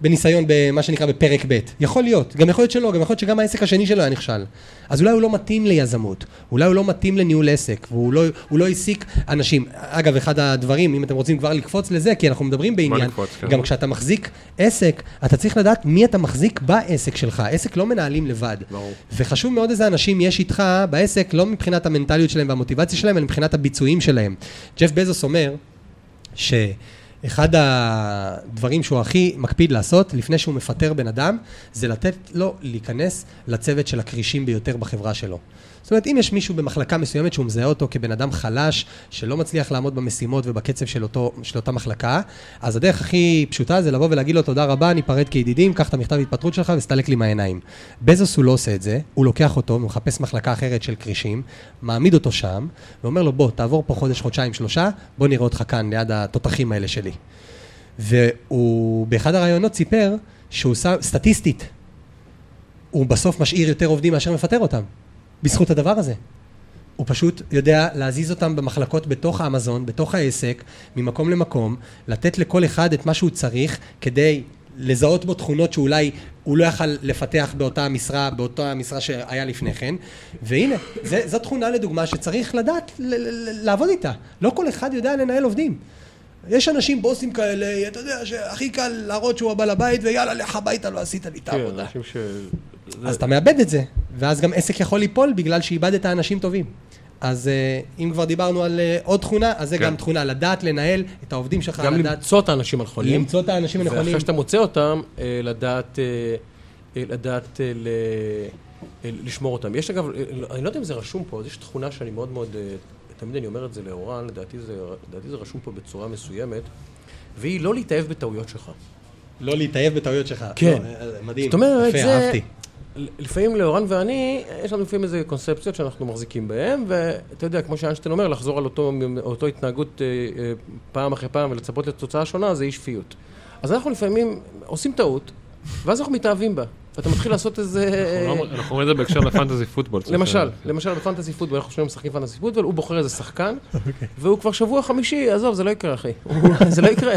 בניסיון במה שנקרא בפרק ב'. יכול להיות, גם יכול להיות שלא, גם יכול להיות שגם העסק השני שלו היה נכשל. אז אולי הוא לא מתאים ליזמות, אולי הוא לא מתאים לניהול עסק, והוא לא, לא העסיק אנשים. אגב, אחד הדברים, אם אתם רוצים כבר לקפוץ לזה, כי אנחנו מדברים בעניין,
לקפוץ, כן.
גם כשאתה מחזיק עסק, אתה צריך לדעת מי אתה מחזיק בעסק שלך. עסק לא מנהלים לבד.
ברור.
וחשוב מאוד איזה אנשים יש איתך בעסק, לא מבחינת המנטליות שלהם והמוטיבציה שלהם, אלא מבחינת הביצועים שלהם. ג'ף בזוס אומר שאחד הדברים שהוא הכי מקפיד לעשות, לפני שהוא מפטר בן אדם, זה לתת לו להיכנס לצוות של הכרישים ביותר בחברה שלו. זאת אומרת, אם יש מישהו במחלקה מסוימת שהוא מזהה אותו כבן אדם חלש, שלא מצליח לעמוד במשימות ובקצב של, אותו, של אותה מחלקה, אז הדרך הכי פשוטה זה לבוא ולהגיד לו תודה רבה, ניפרד כידידים, קח את המכתב התפטרות שלך וסתלק לי מהעיניים. בזוס הוא לא עושה את זה, הוא לוקח אותו, הוא מחפש מחלקה אחרת של כרישים, מעמיד אותו שם, ואומר לו בוא, תעבור פה חודש, חודשיים, שלושה, בוא נראה אותך כאן ליד התותחים האלה שלי. והוא באחד הראיונות סיפר שהוא שם, סטטיסטית, הוא בסוף משאיר יותר עובדים מאשר מפטר אותם, בזכות הדבר הזה. הוא פשוט יודע להזיז אותם במחלקות בתוך האמזון, בתוך העסק, ממקום למקום, לתת לכל אחד את מה שהוא צריך כדי לזהות בו תכונות שאולי הוא לא יכל לפתח באותה המשרה, באותה המשרה שהיה לפני כן. והנה, זה, זו תכונה לדוגמה שצריך לדעת ל- ל- לעבוד איתה. לא כל אחד יודע לנהל עובדים. יש אנשים בוסים כאלה, אתה יודע, שהכי קל להראות שהוא הבעל הבית, ויאללה, לך הביתה, לא עשית לי את
כן,
העבודה.
אנשים ש...
אז אתה מאבד את זה, ואז גם עסק יכול ליפול בגלל שאיבדת אנשים טובים. אז אה, אם כבר דיברנו על אה, עוד תכונה, אז זה
כן.
גם תכונה, לדעת לנהל את העובדים שלך,
גם
לדעת
למצוא את האנשים הנכונים.
למצוא את האנשים הנכונים.
ואחרי שאתה מוצא אותם, אה, לדעת, לדעת ל- לשמור אותם. יש אגב, אה, אני לא יודע אם זה רשום פה, אז יש תכונה שאני מאוד מאוד, תמיד אני אומר את זה לאורן, לדעתי זה, לדעתי זה רשום פה בצורה מסוימת, והיא לא להתאהב בטעויות שלך.
לא להתאהב בטעויות שלך.
כן.
לא, מדהים.
זאת אומרת,
יפה,
זה...
אהבתי.
לפעמים לאורן ואני, יש לנו לפעמים איזה קונספציות שאנחנו מחזיקים בהן, ואתה יודע, כמו שאיינשטיין אומר, לחזור על אותו, אותו התנהגות אה, אה, פעם אחרי פעם ולצפות לתוצאה שונה, זה אי שפיות. אז אנחנו לפעמים עושים טעות, ואז אנחנו מתאהבים בה. ואתה מתחיל לעשות איזה...
אנחנו לא- רואים את זה בהקשר לפנטזי פוטבול.
למשל, למשל בפנטסי פוטבול, אנחנו שנינו משחקים פנטסי פוטבול, הוא בוחר איזה שחקן,
אוקיי.
והוא כבר שבוע חמישי, עזוב, זה לא יקרה, אחי. זה לא יקרה.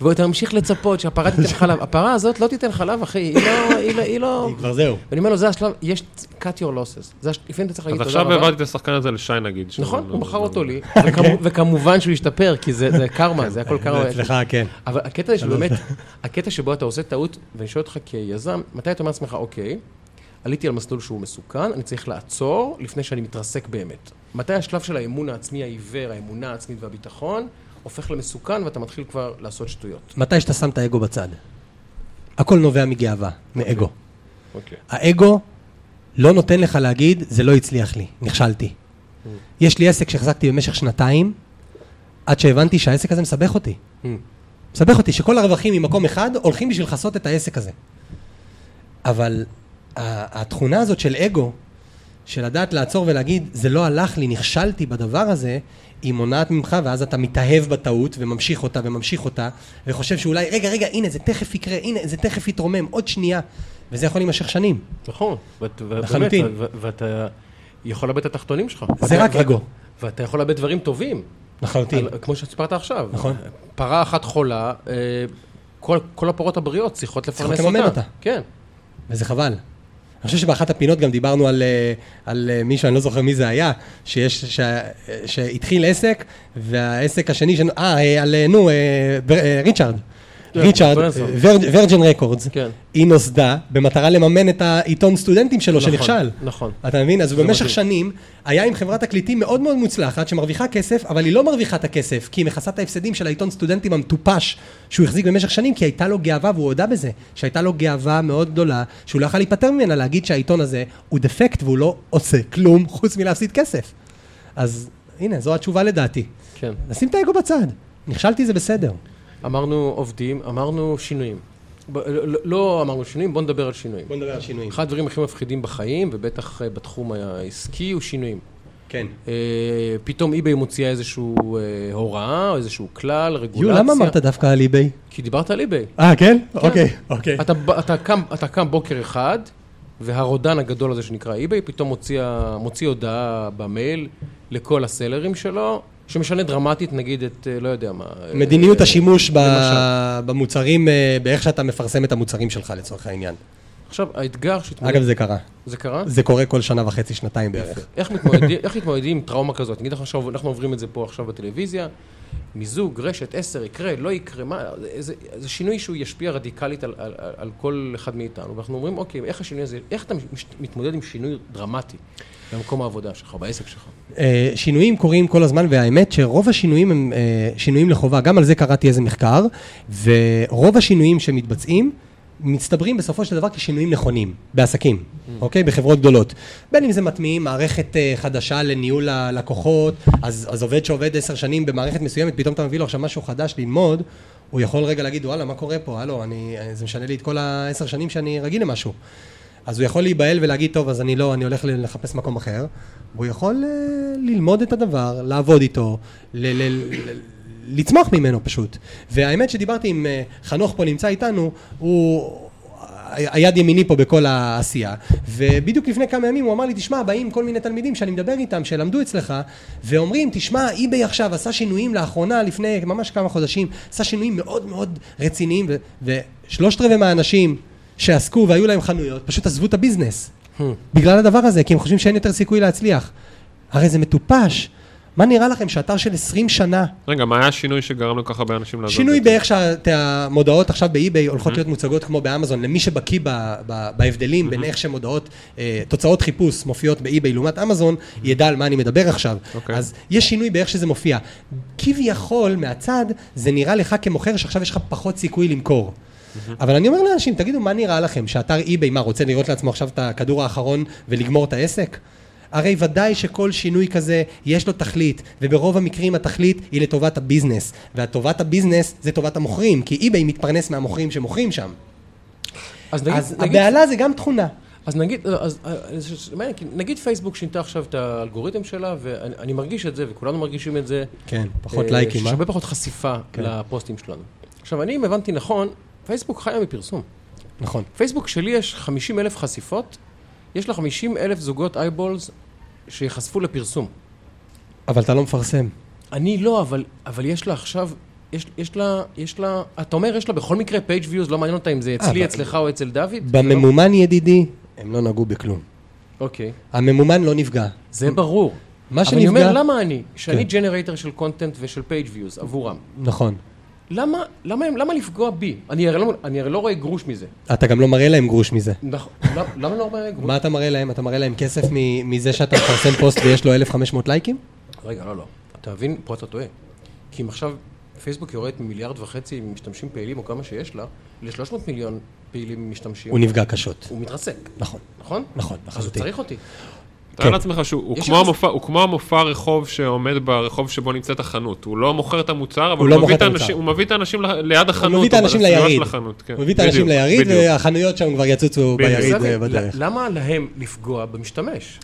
ואתה ממשיך לצפות שהפרה תיתן חלב. הפרה הזאת לא תיתן חלב, אחי, היא לא... היא לא- היא לא...
כבר זהו.
ואני אומר לו, זה השלב, יש cut your losses. זה הש- לפעמים אתה צריך
אז
להגיד תודה
עכשיו
רבה.
העברתי את השחקן הזה לשי נגיד.
נכון,
לא-
הוא מכר
לא-
אותו לי, וכמו- וכמובן שהוא השתפר, כי זה זה קרמה, זה הכל קרמה.
אצלך, כן.
אבל הקטע הזה שבאמת, הקטע שבו אתה עושה טעות, ואני שואל אותך כיזם, מתי אתה אומר לעצמך, אוקיי, עליתי על מסלול שהוא מסוכן, אני צריך לעצור לפני שאני מתרסק באמת. מתי השלב של האמון העצמי העיוור, האמונה העצמית והביטחון, הופך למסוכן ואתה מתחיל כבר לעשות שטויות.
מתי שאתה שם את האגו בצד. הכל נובע מגאווה, מאגו.
אוקיי.
האגו לא נותן לך להגיד, זה לא הצליח לי, נכשלתי. יש לי עסק שהחזקתי במשך שנתיים, עד שהבנתי שהעסק הזה מסבך אותי. מסבך אותי, שכל הרווחים ממקום אחד הולכים בשביל לכסות את העסק הזה. אבל התכונה הזאת של אגו, של לדעת לעצור ולהגיד, זה לא הלך לי, נכשלתי בדבר הזה, היא מונעת ממך, ואז אתה מתאהב בטעות, וממשיך אותה וממשיך אותה, וחושב שאולי, רגע, רגע, הנה, זה תכף יקרה, הנה, זה תכף יתרומם, עוד שנייה, וזה יכול להימשך שנים.
נכון,
לחלוטין.
ואתה יכול לאבד את התחתונים שלך.
זה רק אגו.
ואתה יכול לאבד דברים טובים.
לחלוטין.
כמו שסיפרת עכשיו.
נכון.
פרה אחת חולה, אה, כל הפרות הבריאות צריכות לפרנס אותה.
צריכות לממן אותה.
כן.
וזה חבל. אני חושב שבאחת הפינות גם דיברנו על, אה, על אה, מישהו, אני לא זוכר מי זה היה, שיש, ש, שהתחיל עסק, והעסק השני, שנ- אה, אה, על, אה, נו, אה,
ברנסון.
ורג'ן רקורדס. היא נוסדה במטרה לממן את העיתון סטודנטים שלו
נכון,
שנכשל.
נכון.
אתה מבין? אז במשך
מדהים.
שנים היה עם חברת תקליטים מאוד מאוד מוצלחת, שמרוויחה כסף, אבל היא לא מרוויחה את הכסף, כי היא מכסה את ההפסדים של העיתון סטודנטים המטופש שהוא החזיק במשך שנים, כי הייתה לו גאווה, והוא הודה בזה, שהייתה לו גאווה מאוד גדולה, שהוא לא יכול להיפטר ממנה, להגיד שהעיתון הזה הוא דפקט והוא לא עושה כלום חוץ מלהפסיד כסף. אז הנה, זו התשובה לדעתי.
כן.
נשים את האגו בצד. נכשלתי זה בסדר.
אמרנו עובדים, אמרנו שינויים. ב- לא, לא אמרנו שינויים, בואו נדבר על שינויים.
בוא נדבר על שינויים.
אחד הדברים הכי מפחידים בחיים, ובטח אה, בתחום העסקי, הוא שינויים.
כן.
אה, פתאום eBay מוציאה איזושהי הוראה, או איזשהו כלל,
יו,
רגולציה.
למה אמרת דווקא על אי-ביי?
כי דיברת על eBay.
אה, כן? אוקיי, אוקיי.
אתה, אתה, קם, אתה קם בוקר אחד, והרודן הגדול הזה שנקרא eBay, פתאום מוציא, מוציא הודעה במייל לכל הסלרים שלו, שמשנה דרמטית, נגיד, את, אה, לא יודע מה... אה,
מדיניות השימוש ב-
למשל.
במוצרים, אה, באיך שאתה מפרסם את המוצרים שלך לצורך העניין.
עכשיו, האתגר שהתמודד...
אגב, זה קרה.
זה קרה?
זה קורה כל שנה וחצי, שנתיים בערך.
איך מתמודדים, איך מתמודדים עם טראומה כזאת? נגיד עכשיו, אנחנו עוברים את זה פה עכשיו בטלוויזיה, מיזוג, רשת, עשר, יקרה, לא יקרה, מה, זה, זה שינוי שהוא ישפיע רדיקלית על, על, על, על כל אחד מאיתנו, ואנחנו אומרים, אוקיי, איך השינוי הזה, איך אתה מתמודד עם שינוי דרמטי במקום העבודה שלך, בעסק שלך?
אה, שינויים קורים כל הזמן, והאמת שרוב השינויים הם אה, שינויים לחובה. גם על זה קראתי איזה מחקר, ורוב השינויים שמתבצעים, מצטברים בסופו של דבר כשינויים נכונים, בעסקים, אוקיי? בחברות גדולות. בין אם זה מטמיעים מערכת אה, חדשה לניהול הלקוחות, אז, אז עובד שעובד עשר שנים במערכת מסוימת, פתאום אתה מביא לו עכשיו משהו חדש ללמוד, הוא יכול רגע להגיד, וואלה, מה קורה פה? הלו, אני, זה משנה לי את כל העשר שנים שאני רגיל למשהו. אז הוא יכול להיבהל ולהגיד, טוב, אז אני לא, אני הולך לחפש מקום אחר. והוא יכול uh, ללמוד את הדבר, לעבוד איתו, ל- ל- לצמוח ממנו פשוט. והאמת שדיברתי עם uh, חנוך פה, נמצא איתנו, הוא היד ימיני פה בכל העשייה, ובדיוק לפני כמה ימים הוא אמר לי, תשמע, באים כל מיני תלמידים שאני מדבר איתם, שלמדו אצלך, ואומרים, תשמע, אי-ביי עכשיו עשה שינויים לאחרונה, לפני ממש כמה חודשים, עשה שינויים מאוד מאוד רציניים, ו- ושלושת רבעי מהאנשים שעסקו והיו להם חנויות, פשוט עזבו את הביזנס. בגלל הדבר הזה, כי הם חושבים שאין יותר סיכוי להצליח. הרי זה מטופש. מה נראה לכם שאתר של 20 שנה,
רגע, מה היה השינוי שגרם לכל כך הרבה אנשים לעזוב?
שינוי? באיך שהמודעות עכשיו באי-ביי הולכות להיות מוצגות כמו באמזון, למי שבקיא בהבדלים בין איך שמודעות, אה, תוצאות חיפוש מופיעות באי-ביי לעומת אמזון, ידע על מה אני מדבר עכשיו.
אוקיי.
אז יש שינוי באיך שזה מופיע. כביכול, מהצד, זה נראה לך כמוכר שעכשיו יש לך פחות סיכוי למכור. אבל אני אומר לאנשים, תגידו, מה נראה לכם? שאתר אי-ביי, מה, רוצה לראות לעצמו עכשיו את הכדור האחרון ולגמור את העסק? הרי ודאי שכל שינוי כזה, יש לו תכלית, וברוב המקרים התכלית היא לטובת ה business. והטובת ה business זה טובת המוכרים, כי אי-ביי מתפרנס מהמוכרים שמוכרים שם.
אז נגיד,
אז
נגיד,
הבהלה זה גם תכונה.
אז נגיד, אז, אז, אז, מעניין, כי נגיד פייסבוק שינתה עכשיו את האלגוריתם שלה, ואני אני מרגיש את זה, וכולנו מרגישים את זה.
כן, פחות
אה,
לייקים, אה?
הרבה פחות חשיפה
כן.
לפוסטים שלנו. עכשיו, אני, אם הבנתי נכון, פייסבוק חיה מפרסום.
נכון.
פייסבוק שלי יש 50 אלף חשיפות, יש לה 50 אלף זוגות eyeballs שיחשפו לפרסום.
אבל אתה לא מפרסם.
אני לא, אבל, אבל יש לה עכשיו, יש, יש לה, יש לה, אתה אומר יש לה בכל מקרה page views, לא מעניין אותה אם זה אצלי,
אבל-
אצלך או אצל דוד?
בממומן ידידי, הם לא נגעו בכלום.
אוקיי,
הממומן לא נפגע.
זה ברור.
מה
אבל אני
שנפגע...
אומר, למה אני, שאני
כן.
ג'נרייטר של content ושל page views עבורם,
נכון.
למה, למה, למה לפגוע בי? אני הרי, לא, אני הרי לא רואה גרוש מזה.
אתה גם לא מראה להם גרוש מזה.
נכון, למה, למה לא רואה גרוש?
מה אתה מראה להם? אתה מראה להם כסף מ- מזה שאתה מפרסם פוסט ויש לו 1,500 לייקים?
רגע, לא, לא. אתה מבין, פה אתה טועה. כי אם עכשיו פייסבוק יורדת ממיליארד וחצי משתמשים פעילים, או כמה שיש לה, ל-300 מיליון פעילים משתמשים,
הוא נפגע קשות.
הוא מתרסק,
נכון.
נכון?
נכון,
אז הוא
לחלוטין.
צריך אותי.
תאר
כן.
לעצמך שהוא כמו המופע- הוא כמו המופע רחוב שעומד ברחוב שבו נמצאת החנות. הוא לא מוכר את המוצר, אבל
הוא לא
הוא מביא את
את
האנשים-. הוא מביא את האנשים ל- ליד החנות.
הוא מביא את האנשים ליריד.
כן.
הוא מביא את האנשים ליריד. והחנויות שם כבר יצוצו. ביריד אה, בדרך.
למה להם לפגוע במשתמש?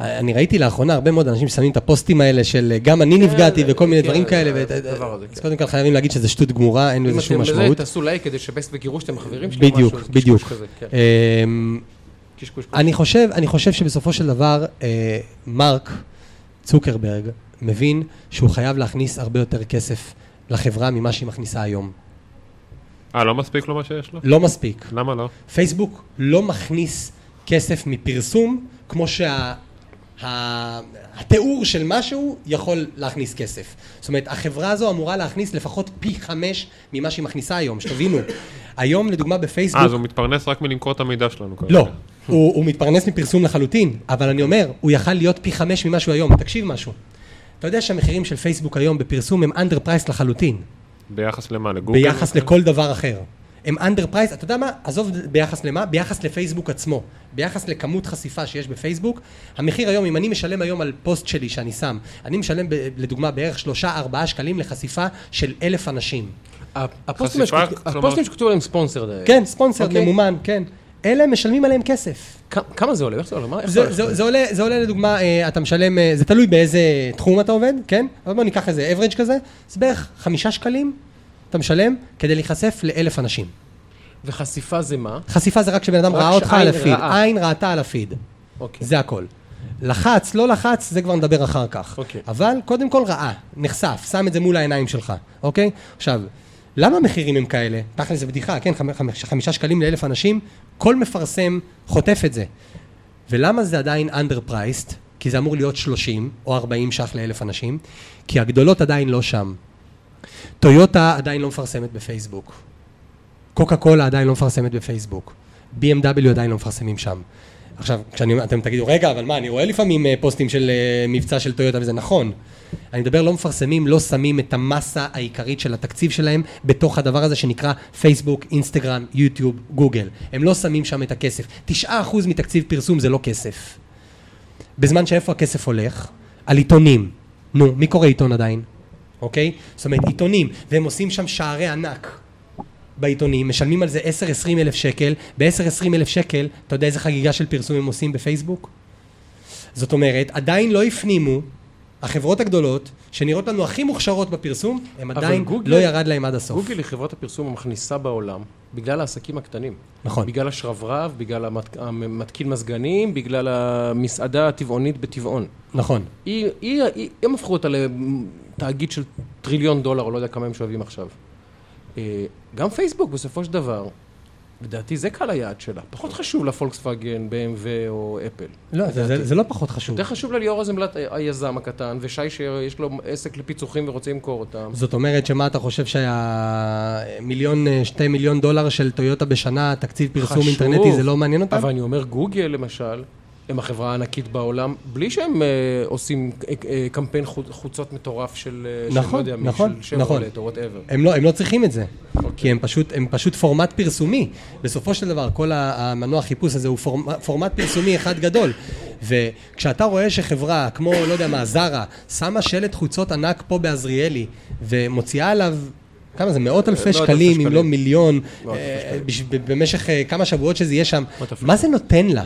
אני ראיתי לאחרונה הרבה מאוד אנשים ששמים את הפוסטים האלה של גם אני נפגעתי וכל מיני
כן,
דברים כאלה. אז
כן.
קודם כל חייבים להגיד שזה שטות גמורה, אין
אם
לזה שום
אתם בזה,
משמעות.
תעשו לייק כדי שבסט וגירוש אתם חברים שלי, או
בדיוק, בדיוק.
קשקוש.
אני חושב, אני חושב שבסופו של דבר, אה, מרק צוקרברג מבין שהוא חייב להכניס הרבה יותר כסף לחברה ממה שהיא מכניסה היום.
אה, לא מספיק לו מה שיש לו?
לא מספיק.
למה לא?
פייסבוק לא מכניס כסף מפרסום כמו שה... התיאור של משהו יכול להכניס כסף. זאת אומרת, החברה הזו אמורה להכניס לפחות פי חמש ממה שהיא מכניסה היום, שתבינו. היום, לדוגמה, בפייסבוק...
אה, אז הוא מתפרנס רק מלמכור את המידע שלנו כרגע.
לא, הוא, הוא מתפרנס מפרסום לחלוטין, אבל אני אומר, הוא יכל להיות פי חמש ממה שהוא היום. תקשיב משהו. אתה יודע שהמחירים של פייסבוק היום בפרסום הם under price לחלוטין,
ביחס למה? לגוגל?
ביחס לכל דבר אחר. הם under price, אתה יודע מה? עזוב ביחס למה? ביחס לפייסבוק עצמו. ביחס לכמות חשיפה שיש בפייסבוק, המחיר היום, אם אני משלם היום על פוסט שלי שאני שם, אני משלם ב- לדוגמה בערך שלושה ארבעה שקלים לחשיפה של אלף אנשים.
הפוסטים שכתוב- עליהם ספונסר.
כן, ספונסר
אוקיי.
ממומן, כן. אלה משלמים עליהם כסף.
כ- כמה זה עולה? איך זה עולה? מה- איך
זה,
הולך?
זה, זה, עולה, זה עולה לדוגמה, אה, אתה משלם, אה, זה תלוי באיזה תחום אתה עובד, כן? אבל בוא ניקח איזה average כזה, זה בערך חמישה שקלים אתה משלם כדי להיחשף לאלף אנשים.
וחשיפה זה מה?
חשיפה זה רק כשבן אדם
רק
ראה אותך על הפיד,
ראה.
עין ראתה על הפיד,
אוקיי.
זה הכל. לחץ, לא לחץ, זה כבר נדבר אחר כך.
אוקיי.
אבל קודם כל ראה, נחשף, שם את זה מול העיניים שלך, אוקיי? עכשיו, למה המחירים הם כאלה? תכל'ס זה בדיחה, כן? חמ- חמ- חמישה שקלים לאלף אנשים, כל מפרסם חוטף את זה. ולמה זה עדיין underpriced? כי זה אמור להיות 30 או 40 ש"ח לאלף אנשים, כי הגדולות עדיין לא שם. טויוטה עדיין לא מפרסמת בפייסבוק. קוקה קולה עדיין לא מפרסמת בפייסבוק. BMW עדיין לא מפרסמים שם. עכשיו, כשאני, אומר- אתם תגידו, רגע, אבל מה, אני רואה לפעמים אה, פוסטים של אה, מבצע של טויוטה וזה נכון. אני מדבר, לא מפרסמים, לא שמים את המסה העיקרית של התקציב שלהם בתוך הדבר הזה שנקרא פייסבוק, אינסטגרם, יוטיוב, גוגל. הם לא שמים שם את הכסף. 9% מתקציב פרסום זה לא כסף. בזמן שאיפה הכסף הולך? על עיתונים. נו, מי קורא עיתון עדיין? אוקיי? זאת אומרת, עיתונים, והם עושים שם שערי ענק בעיתונים, משלמים על זה 10-20 אלף שקל, ב-10-20 אלף שקל, אתה יודע איזה חגיגה של פרסום הם עושים בפייסבוק? זאת אומרת, עדיין לא הפנימו, החברות הגדולות, שנראות לנו הכי מוכשרות בפרסום, הם
אבל
עדיין
גוגל-
לא ירד להם עד הסוף.
גוגל היא חברת הפרסום המכניסה בעולם, בגלל העסקים הקטנים.
נכון.
בגלל השרברב, בגלל המת- המתקין מזגנים, בגלל המסעדה הטבעונית בטבעון.
נכון.
היא, היא, היא, הם הפכו אותה לתאגיד של טריליון דולר, או לא יודע כמה הם שווים עכשיו. אה, גם פייסבוק, בסופו של דבר, לדעתי זה קהל היעד שלה. פחות חשוב לה פולקסווגן, BMW או אפל.
לא, זה, זה, זה לא פחות חשוב.
יותר חשוב לה ליאור רוזנבלט היזם הקטן, ושי שיש לו עסק לפיצוחים ורוצה למכור אותם.
זאת אומרת שמה אתה חושב שהמיליון, אה, שתי מיליון דולר של טויוטה בשנה, תקציב פרסום
חשוב.
אינטרנטי, זה לא מעניין אותם?
אבל אני אומר, גוגל למשל, הם החברה הענקית בעולם, בלי שהם אה, עושים אה, אה, קמפיין חוצ, חוצות מטורף של, של
נכון,
לא יודע מי,
נכון,
של
נכון.
או וואטאבר.
הם לא, הם לא צריכים את זה, כי הם פשוט, הם פשוט פורמט פרסומי. בסופו של דבר, כל המנוע חיפוש הזה הוא פורמט, פורמט פרסומי אחד גדול. וכשאתה רואה שחברה, כמו, לא יודע מה, זרה, שמה שלט חוצות ענק פה בעזריאלי, ומוציאה עליו... כמה זה? מאות אלפי שקלים, אם. לא מיליון, במשך כמה שבועות שזה יהיה שם. מה זה נותן לה?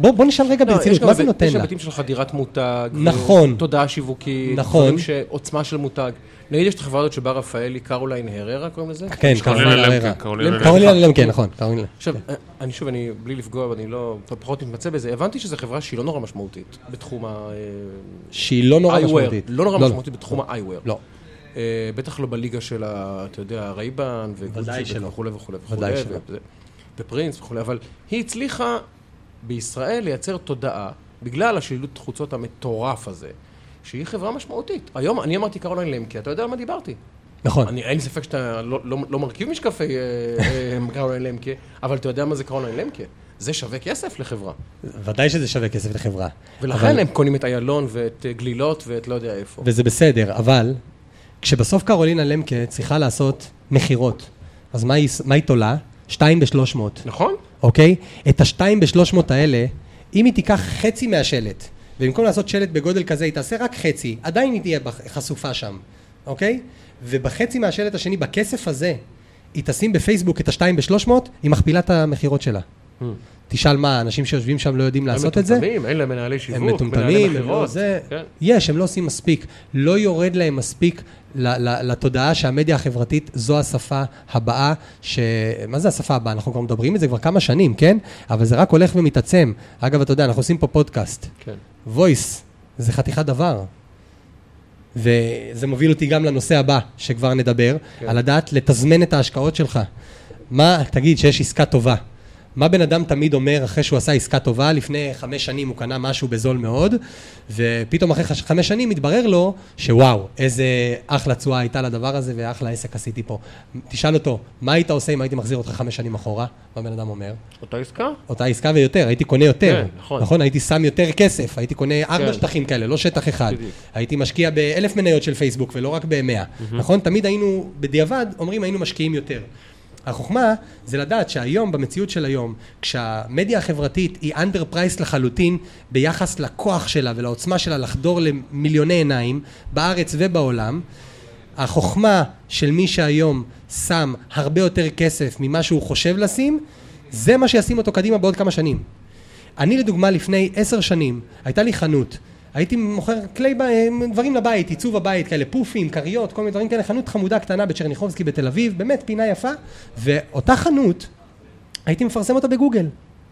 בוא, בוא נשאל רגע
לא, יש
ברצינות, מה זה נותן
יש
לה?
היבטים של חדירת מותג.
נכון.
תודעה שיווקית.
נכון.
דברים עוצמה של מותג. נגיד יש את החברה הזאת שבה רפאלי, קרוליין הררה קוראים לזה?
כן.
קרולינה למקה. קרולינה למקה,
נכון, קרולינה.
עכשיו, אני שוב, אני, בלי לפגוע, ואני לא, פחות מתמצא בזה, הבנתי שזו חברה שהיא לא נורא משמעותית בתחום ה...
שהיא לא נורא. משמעותית.
לא נורא
לא,
משמעותית בתחום ה-eyewear.
לא.
אה, בטח לא בליגה של ה... אתה יודע, רייבן וגוצ'י. וכולי וכולי וכולי.
ודאי שלא.
ופרינס וכולי, אבל היא הצליחה בישראל לייצר תודעה, בגלל השילוט חוצות המטורף הזה, שהיא חברה משמעותית. היום, אני אמרתי קרוליין למקה, אתה יודע על מה דיברתי.
נכון.
אני, אין לי ספק שאתה לא, לא, לא מרכיב משקפי אה, אה, קרוליין למקה, אבל אתה יודע מה זה קרוליין למקה. זה שווה כסף לחברה.
ודאי שזה שווה כסף לחברה.
ולכן
אבל-
הם קונים את איילון ואת אה, גלילות ואת לא יודע איפה.
וזה בסדר, אבל כשבסוף קרולינה למקה צריכה לעשות מכירות, אז מה היא, מה היא תולה? 2 ב-300,
נכון?
אוקיי? את ה-2 ב-300 האלה, אם היא תיקח חצי מהשלט, ובמקום לעשות שלט בגודל כזה, היא תעשה רק חצי, עדיין היא תהיה חשופה שם, אוקיי? ובחצי מהשלט השני, בכסף הזה, היא תשים בפייסבוק את ה-2 ב-300, היא מכפילה את המכירות שלה. תשאל מה, אנשים שיושבים שם לא יודעים לעשות את זה?
הם מטומטמים, אין להם מנהלי שיווק,
הם מטומטמים, הם לא. זה,
כן.
יש, הם לא עושים מספיק. לא יורד להם מספיק לתודעה שהמדיה החברתית זו השפה הבאה, ש... מה זה השפה הבאה? אנחנו כבר מדברים את זה כבר כמה שנים, כן? אבל זה רק הולך ומתעצם. אגב, אתה יודע, אנחנו עושים פה פודקאסט.
כן.
voice זה חתיכת דבר. וזה מוביל אותי גם לנושא הבא, שכבר נדבר,
כן.
על לדעת לתזמן את ההשקעות שלך. מה, תגיד שיש עסקה טובה. מה בן אדם תמיד אומר אחרי שהוא עשה עסקה טובה, לפני חמש שנים הוא קנה משהו בזול מאוד, ופתאום אחרי חמש שנים מתברר לו שוואו, איזה אחלה תשואה הייתה לדבר הזה ואחלה עסק עשיתי פה. תשאל אותו, מה היית עושה אם הייתי מחזיר אותך חמש שנים אחורה? מה בן אדם אומר?
אותה עסקה?
אותה עסקה ויותר, הייתי קונה יותר.
כן, נכון.
נכון, הייתי שם יותר כסף, הייתי קונה ארבע
כן.
שטחים כאלה, לא שטח אחד.
בדיוק.
הייתי משקיע באלף מניות של פייסבוק ולא רק במאה. נכון? תמיד היינו, בדיעבד, אומרים היינו משקיעים יותר. החוכמה זה לדעת שהיום, במציאות של היום, כשהמדיה החברתית היא under price לחלוטין ביחס לכוח שלה ולעוצמה שלה לחדור למיליוני עיניים, בארץ ובעולם, החוכמה של מי שהיום שם הרבה יותר כסף ממה שהוא חושב לשים, זה מה שישים אותו קדימה בעוד כמה שנים. אני לדוגמה לפני עשר שנים, הייתה לי חנות, הייתי מוכר כלי, ב- דברים לבית, עיצוב הבית, כאלה פופים, כריות, כל מיני דברים כאלה, חנות חמודה קטנה בצ'רניחובסקי בתל אביב, באמת פינה יפה, ואותה חנות, הייתי מפרסם אותה בגוגל.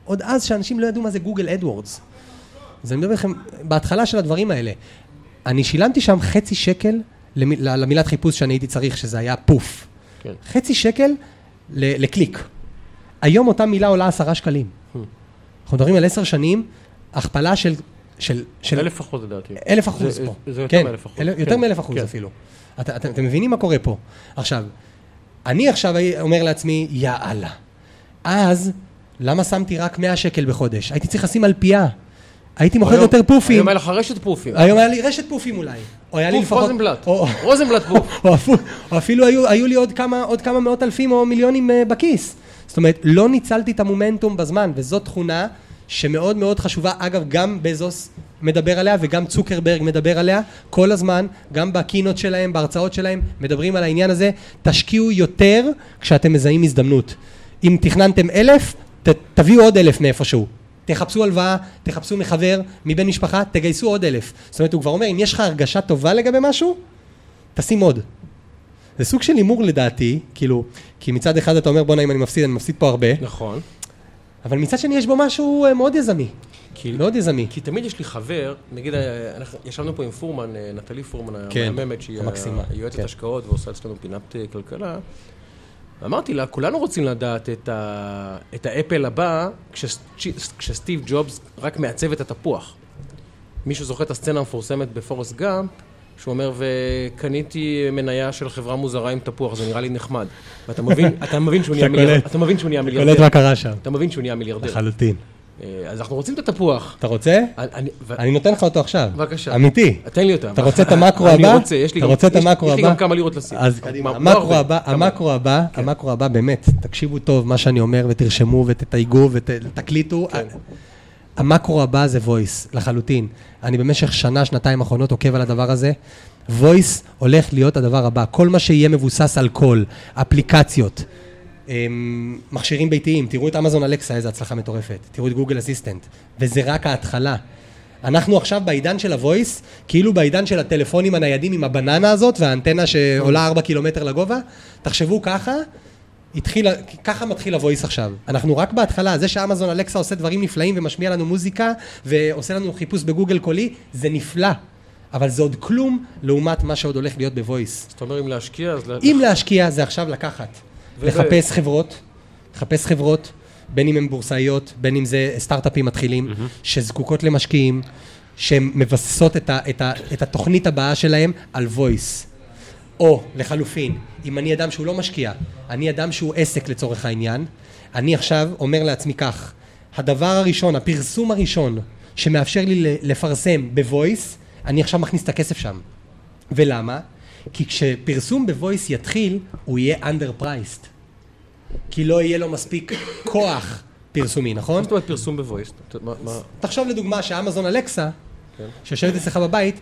עוד אז שאנשים לא ידעו מה זה גוגל AdWords. אז אני מדבר איתכם, בהתחלה של הדברים האלה, אני שילמתי שם חצי שקל למ- למילת חיפוש שאני הייתי צריך, שזה היה פוף.
כן.
חצי שקל ל- לקליק. היום אותה מילה עולה עשרה שקלים. אנחנו מדברים על עשר שנים, הכפלה של... של, של
אלף אחוז לדעתי.
אלף אחוז
זה-
פה.
זה יותר
כן,
מאלף אחוז.
אל- יותר
כן,
מאלף אחוז
כן.
אפילו. את- את- אתם מבינים מה קורה פה? עכשיו, אני עכשיו אומר לעצמי, יאללה. אז, למה שמתי רק 100 שקל בחודש? הייתי צריך לשים אלפייה. הייתי מוכר יותר פופים.
היום היה לך רשת פופים.
היום היה לי רשת פופים אולי. או היה לי לפחות...
רוזנבלט. רוזנבלט פוף.
או אפילו, היו, לי עוד כמה, עוד כמה מאות אלפים או מיליונים uh, בכיס. זאת אומרת, לא ניצלתי את המומנטום בזמן, וזאת תכונה שמאוד מאוד חשובה. אגב, גם בזוס מדבר עליה וגם צוקרברג מדבר עליה כל הזמן, גם בקינות שלהם, בהרצאות שלהם, מדברים על העניין הזה. תשקיעו יותר כשאתם מזהים הזדמנות. אם תכננתם אלף, ת, תביאו עוד אלף מאיפשהו. תחפשו הלוואה, תחפשו מחבר, מבן משפחה, תגייסו עוד אלף. זאת אומרת, הוא כבר אומר, אם יש לך הרגשה טובה לגבי משהו, תשים עוד. זה סוג של הימור לדעתי, כאילו, כי מצד אחד אתה אומר, בואנה, אם אני מפסיד, אני מפסיד פה הרבה,
נכון.
אבל מצד שני יש בו משהו אה, מאוד יזמי.
כי-
מאוד יזמי.
כי תמיד יש לי חבר, נגיד, אה, אנחנו ישבנו פה עם פורמן, אה, נטלי פורמן
כן,
המהממת, שהיא
המקסימה,
היועצת
כן.
השקעות ועושה אצלנו פינת כלכלה. ואמרתי לה, כולנו רוצים לדעת את, ה... את האפל הבא, כש... כשסטיב ג'ובס רק מעצב את התפוח. מישהו זוכר את הסצנה המפורסמת בפורסט גאמפ, שהוא אומר, וקניתי מניה של חברה מוזרה עם תפוח, זה נראה לי נחמד. ואתה מבין, אתה מבין שהוא נהיה מיליארדר.
קולט.
אתה מבין שהוא נהיה
קולט
מיליארדר.
מה קרה שם.
אתה מבין שהוא נהיה מיליארדר.
לחלוטין.
אה, אז אנחנו רוצים את התפוח.
אתה רוצה?
אני- ו-
אני נותן לך אותו עכשיו.
בבקשה.
אמיתי.
תן לי אותם.
אתה רוצה את המקרו
אני
הבא?
רוצה, יש לי
אתה רוצה את
יש-
המקרו
יש לי
הבא?
גם כמה לירות לשים.
אז המקרו הבא. המקרו הבא,
כן.
המקרו הבא, באמת, תקשיבו טוב מה שאני אומר ותרשמו ותתייגו ותקליטו. המקרו הבא זה voice, לחלוטין. אני במשך שנה, שנתיים האחרונות עוקב על הדבר הזה. voice הולך להיות הדבר הבא. כל מה שיהיה מבוסס על קול, אפליקציות, אמ, מכשירים ביתיים, תראו את אמזון אלקסה, איזה הצלחה מטורפת. תראו את גוגל אסיסטנט. וזה רק ההתחלה. אנחנו עכשיו בעידן של הוויס, כאילו בעידן של הטלפונים הניידים עם הבננה הזאת והאנטנה שעולה 4 קילומטר לגובה. תחשבו ככה, התחיל, ככה מתחיל הוויס עכשיו. אנחנו רק בהתחלה, זה שאמזון אלקסה עושה דברים נפלאים ומשמיע לנו מוזיקה ועושה לנו חיפוש בגוגל קולי, זה נפלא. אבל זה עוד כלום לעומת מה שעוד הולך להיות בוויס.
זאת אומרת, אם להשקיע, אז...
אם להשקיע זה עכשיו לקחת.
ו-
לחפש חברות, לחפש חברות, בין אם הן בורסאיות, בין אם זה סטארט-אפים מתחילים, שזקוקות למשקיעים, שהן מבססות את, ה, את, ה, את התוכנית הבאה שלהם על voice. או לחלופין, אם אני אדם שהוא לא משקיע, אני אדם שהוא עסק לצורך העניין, אני עכשיו אומר לעצמי כך, הדבר הראשון, הפרסום הראשון שמאפשר לי לפרסם בוויס, אני עכשיו מכניס את הכסף שם. ולמה? כי כשפרסום בוויס יתחיל, הוא יהיה underpriced. כי לא יהיה לו מספיק כוח פרסומי, נכון?
מה זאת אומרת פרסום בוויס?
תחשוב לדוגמה שאמזון אלקסה,
כן.
שיושבת אצלך בבית,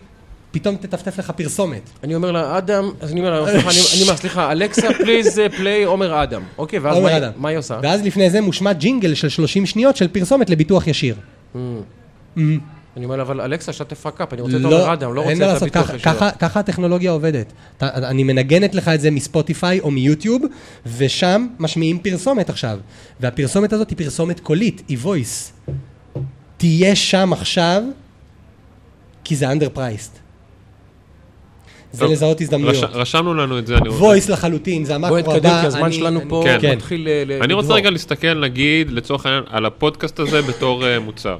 פתאום תטפטף לך פרסומת.
אני אומר לה, אדם, אז אני אומר לה, סליחה, אני- אומר, סליחה, אלכסה, please play עומר אדם. אוקיי, ואז מה היא- עושה?
ואז לפני זה מושמע ג'ינגל של 30 שניות של פרסומת לביטוח ישיר.
אני אומר לה, אבל אלכסה, shut the fuck up, אני רוצה את
לא,
עומר אדם, לא רוצה את הביטוח ישיר.
ככה- הטכנולוגיה עובדת. אני מנגנת לך את זה מספוטיפיי או מיוטיוב, ושם משמיעים פרסומת עכשיו. והפרסומת הזאת היא פרסומת קולית, היא voice. תהיה שם עכשיו, כי זה underpriced. זה
טוב,
לזהות הזדמנויות.
רש- רשמנו לנו את זה, אני רוצה.
voice לחלוטין, זה המקרו
בואי
הבא.
נתקדם, כי הזמן
אני-
שלנו
אני-
פה
כן.
מתחיל ל- ל-
אני רוצה
לגבור.
רגע להסתכל, נגיד, לצורך העניין, על הפודקאסט הזה בתור אה, מוצר.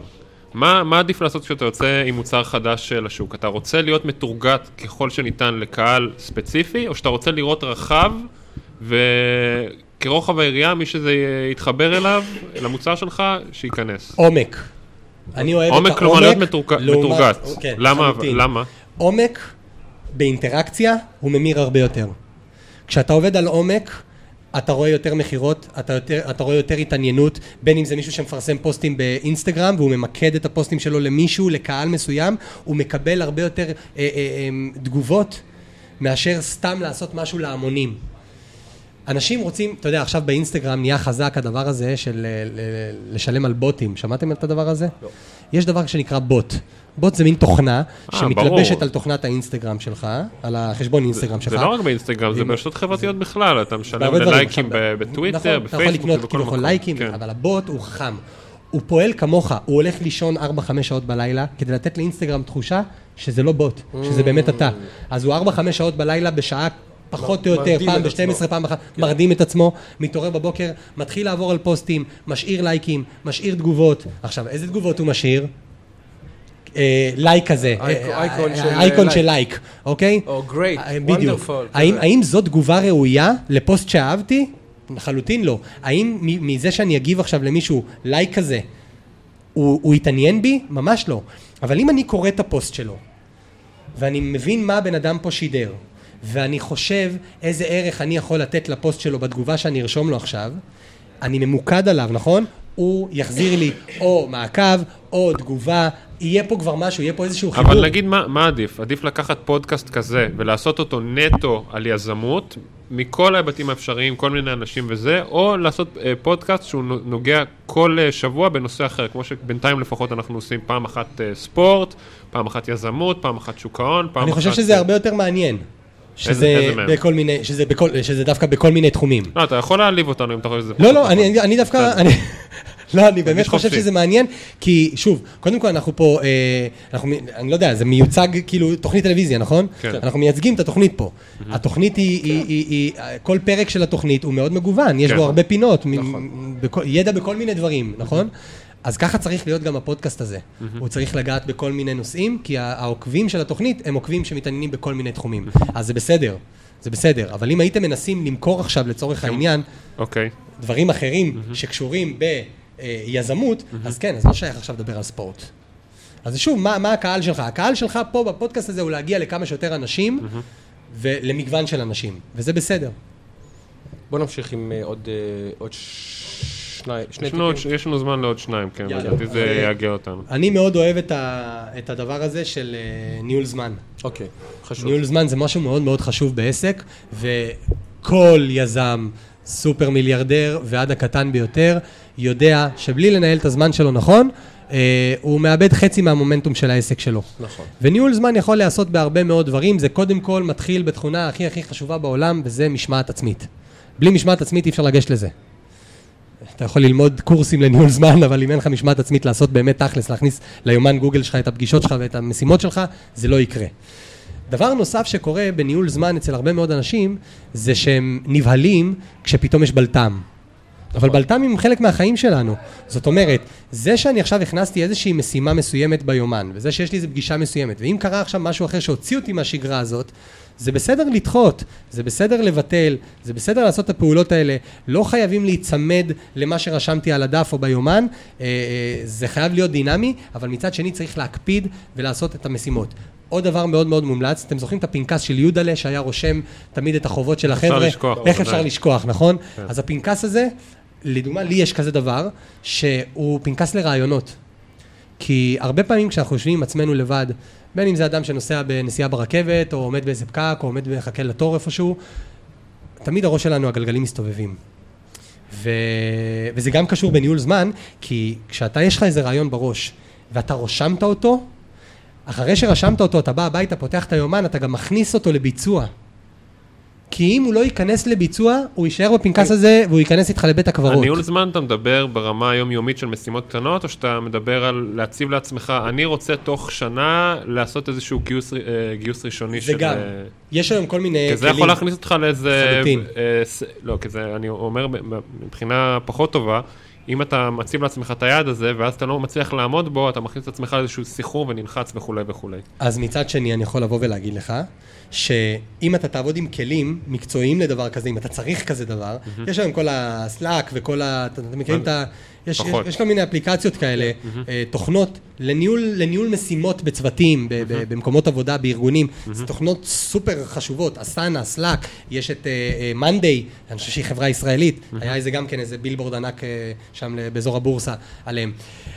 מה, מה עדיף לעשות כשאתה יוצא עם מוצר חדש אה, לשוק? אתה רוצה להיות מתורגת ככל שניתן לקהל ספציפי, או שאתה רוצה לראות רחב, וכרוחב היריעה, מי שזה יתחבר אליו, למוצר שלך, שייכנס.
עומק. אני אוהב את העומק.
עומק, כלומר להיות מתורג-
לעומת-
מתורגת.
כן,
למה? למה?
עומק באינטראקציה הוא ממיר הרבה יותר. כשאתה עובד על עומק, אתה רואה יותר מכירות, אתה, אתה רואה יותר התעניינות, בין אם זה מישהו שמפרסם פוסטים באינסטגרם והוא ממקד את הפוסטים שלו למישהו, לקהל מסוים, הוא מקבל הרבה יותר אה, אה, אה, תגובות מאשר סתם לעשות משהו להמונים. אנשים רוצים, אתה יודע, עכשיו באינסטגרם נהיה חזק הדבר הזה של אה, לשלם על בוטים. שמעתם את הדבר הזה?
לא.
יש דבר שנקרא בוט. בוט זה מין תוכנה
אה,
שמתלבשת. על תוכנת האינסטגרם שלך, על החשבון אינסטגרם שלך.
זה לא רק באינסטגרם, זה ברשתות חברתיות בכלל, אתה משלם. ללייקים
עכשיו,
ב- בטוויטר,
נכון, אתה יכול
בפייסבוק,
לקנות כביכול
מקום.
לייקים,
כן.
אבל הבוט הוא חכם. הוא פועל כמוך, הוא הולך לישון 4-5 שעות בלילה, כדי לתת לאינסטגרם תחושה שזה לא בוט, שזה באמת אתה. אז הוא 4-5 שעות בלילה בשעה פחות או יותר, פעם
את עצמו.
ב-12, פעם אחת, מרדים את עצמו, מתעורר בבוקר, מתחיל לעבור על פוסטים, משאיר לייקים, משאיר תגובות. עכשיו, איזה תגובות הוא משאיר? אה, לייק כזה,
אייקון-
אה, אה,
של,
אייקון
לייק.
של לייק, אוקיי?
או
בדיוק.
wonderful,
האם, זאת תגובה ראויה לפוסט שאהבתי? לחלוטין לא. האם מזה שאני אגיב עכשיו למישהו לייק כזה, הוא, הוא יתעניין בי? ממש לא. אבל אם אני קורא את הפוסט שלו, ואני מבין מה הבן אדם פה שידר, ואני חושב איזה ערך אני יכול לתת לפוסט שלו בתגובה שאני ארשום לו עכשיו, אני ממוקד עליו, נכון? הוא יחזיר לי או מעקב, או תגובה, יהיה פה כבר משהו, יהיה פה איזשהו חיבור.
אבל נגיד מה, מה עדיף? עדיף לקחת פודקאסט כזה ולעשות אותו נטו על יזמות, מכל ההיבטים האפשריים, כל מיני אנשים וזה, או לעשות אה, פודקאסט שהוא נו- נוגע כל אה, שבוע בנושא אחר, כמו שבינתיים לפחות אנחנו עושים פעם אחת אה, ספורט, פעם אחת יזמות, פעם אחת שוק ההון, פעם
אני
אחת...
חושב שזה הרבה יותר מעניין. שזה? בכל מיני, שזה, בכל, שזה דווקא בכל מיני תחומים.
לא, אתה יכול להעליב אותנו אם אתה חושב שזה...
לא, לא,
נכון.
אני, אני- אני דווקא, אני, לא, אני באמת חושב. שזה מעניין, כי שוב, קודם כל אנחנו פה, אה, אנחנו, אני לא יודע, זה מיוצג כאילו תוכנית טלוויזיה, נכון?
כן.
אנחנו מייצגים את התוכנית פה. התוכנית היא, היא, היא, היא, כל פרק של התוכנית הוא מאוד מגוון, יש
כן.
בו הרבה פינות, מ-
נכון.
ידע בכל מיני דברים, נכון? אז ככה צריך להיות גם הפודקאסט הזה. הוא צריך לגעת בכל מיני נושאים, כי העוקבים של התוכנית הם עוקבים שמתעניינים בכל מיני תחומים. אז זה בסדר, זה בסדר. אבל אם הייתם מנסים למכור עכשיו לצורך העניין,
אוקיי.
דברים אחרים שקשורים ביזמות, אז כן, אז לא שייך עכשיו לדבר על ספורט. אז שוב, מה, מה הקהל שלך? הקהל שלך פה בפודקאסט הזה הוא להגיע לכמה שיותר אנשים ולמגוון של אנשים, וזה בסדר.
בוא נמשיך עם אה, עוד, אה, עוד שני, שני
יש לנו עוד-. יש לנו זמן לעוד שניים, כן. לדעתי זה
אה,
יאגע אותנו.
אני מאוד אוהב את, ה, את הדבר הזה של אה, ניהול זמן.
אוקיי, חשוב.
ניהול זמן זה משהו מאוד מאוד חשוב בעסק, וכל יזם סופר מיליארדר ועד הקטן ביותר, יודע שבלי לנהל את הזמן שלו נכון, אה, הוא מאבד חצי מהמומנטום של העסק שלו.
נכון.
וניהול זמן יכול להיעשות בהרבה מאוד דברים, זה קודם כל מתחיל בתכונה הכי הכי חשובה בעולם, וזה משמעת עצמית. בלי משמעת עצמית אי אפשר לגשת לזה. אתה יכול ללמוד קורסים לניהול זמן, אבל אם אין לך משמעת עצמית לעשות באמת תכלס, להכניס ליומן גוגל שלך את הפגישות שלך ואת המשימות שלך, זה לא יקרה. דבר נוסף שקורה בניהול זמן אצל הרבה מאוד אנשים, זה שהם נבהלים כשפתאום יש בלת"ם. אבל בלת"מים הם חלק מהחיים שלנו. זאת אומרת, זה שאני עכשיו הכנסתי איזושהי משימה מסוימת ביומן, וזה שיש לי איזו פגישה מסוימת, ואם קרה עכשיו משהו אחר שהוציא אותי מהשגרה הזאת, זה בסדר לדחות, זה בסדר לבטל, זה בסדר לעשות את הפעולות האלה, לא חייבים להיצמד למה שרשמתי על הדף או ביומן, אה, אה, זה חייב להיות דינמי, אבל מצד שני צריך להקפיד ולעשות את המשימות. עוד דבר מאוד מאוד מומלץ, אתם זוכרים את הפנקס של יודלה שהיה רושם תמיד את החובות של
אפשר
החבר'ה?
לשכוח,
איך. אפשר לשכוח, נכון?
כן.
אז הפנקס הזה, לדוגמה, לי יש כזה דבר, שהוא פנקס לרעיונות. כי הרבה פעמים כשאנחנו יושבים עם עצמנו לבד, בין אם זה אדם שנוסע בנסיעה ברכבת, או עומד באיזה פקק, או עומד ומחכה לתור איפשהו, תמיד הראש שלנו, הגלגלים מסתובבים. ו... וזה גם קשור בניהול זמן, כי כשאתה, יש לך איזה רעיון בראש, ואתה רושמת אותו, אחרי שרשמת אותו, אתה בא הביתה, פותח את היומן, אתה גם מכניס אותו לביצוע. כי אם הוא לא ייכנס לביצוע, הוא יישאר בפנקס הזה, והוא ייכנס איתך לבית הקברות.
הניהול זמן אתה מדבר ברמה היומיומית של משימות קטנות, או שאתה מדבר על להציב לעצמך, אני רוצה תוך שנה לעשות איזשהו גיוס, אה, גיוס ראשוני
זה
של...
גם.
אה,
יש היום כל מיני
כי זה יכול להכניס אותך לאיזה...
לחלוטין.
אה, לא, כי זה, אני אומר מבחינה פחות טובה, אם אתה מציב לעצמך את היעד הזה, ואז אתה לא מצליח לעמוד בו, אתה מכניס את עצמך לאיזשהו סחרור ונלחץ וכולי וכולי.
אז מצד שני, אני יכול לבוא ולהגיד לך, שאם אתה תעבוד עם כלים מקצועיים לדבר כזה, אם אתה צריך כזה דבר, יש היום כל הסלאק וכל ה... אתם מכירים את ה... יש, יש. יש כל מיני אפליקציות כאלה, אה, תוכנות לניהול, לניהול משימות בצוותים, ב- במקומות עבודה, בארגונים. זה תוכנות סופר חשובות, אסנה, סלאק, יש את מאנדיי, אני חושב שהיא חברה ישראלית, היה איזה גם כן איזה בילבורד ענק אה, שם באזור הבורסה עליהם.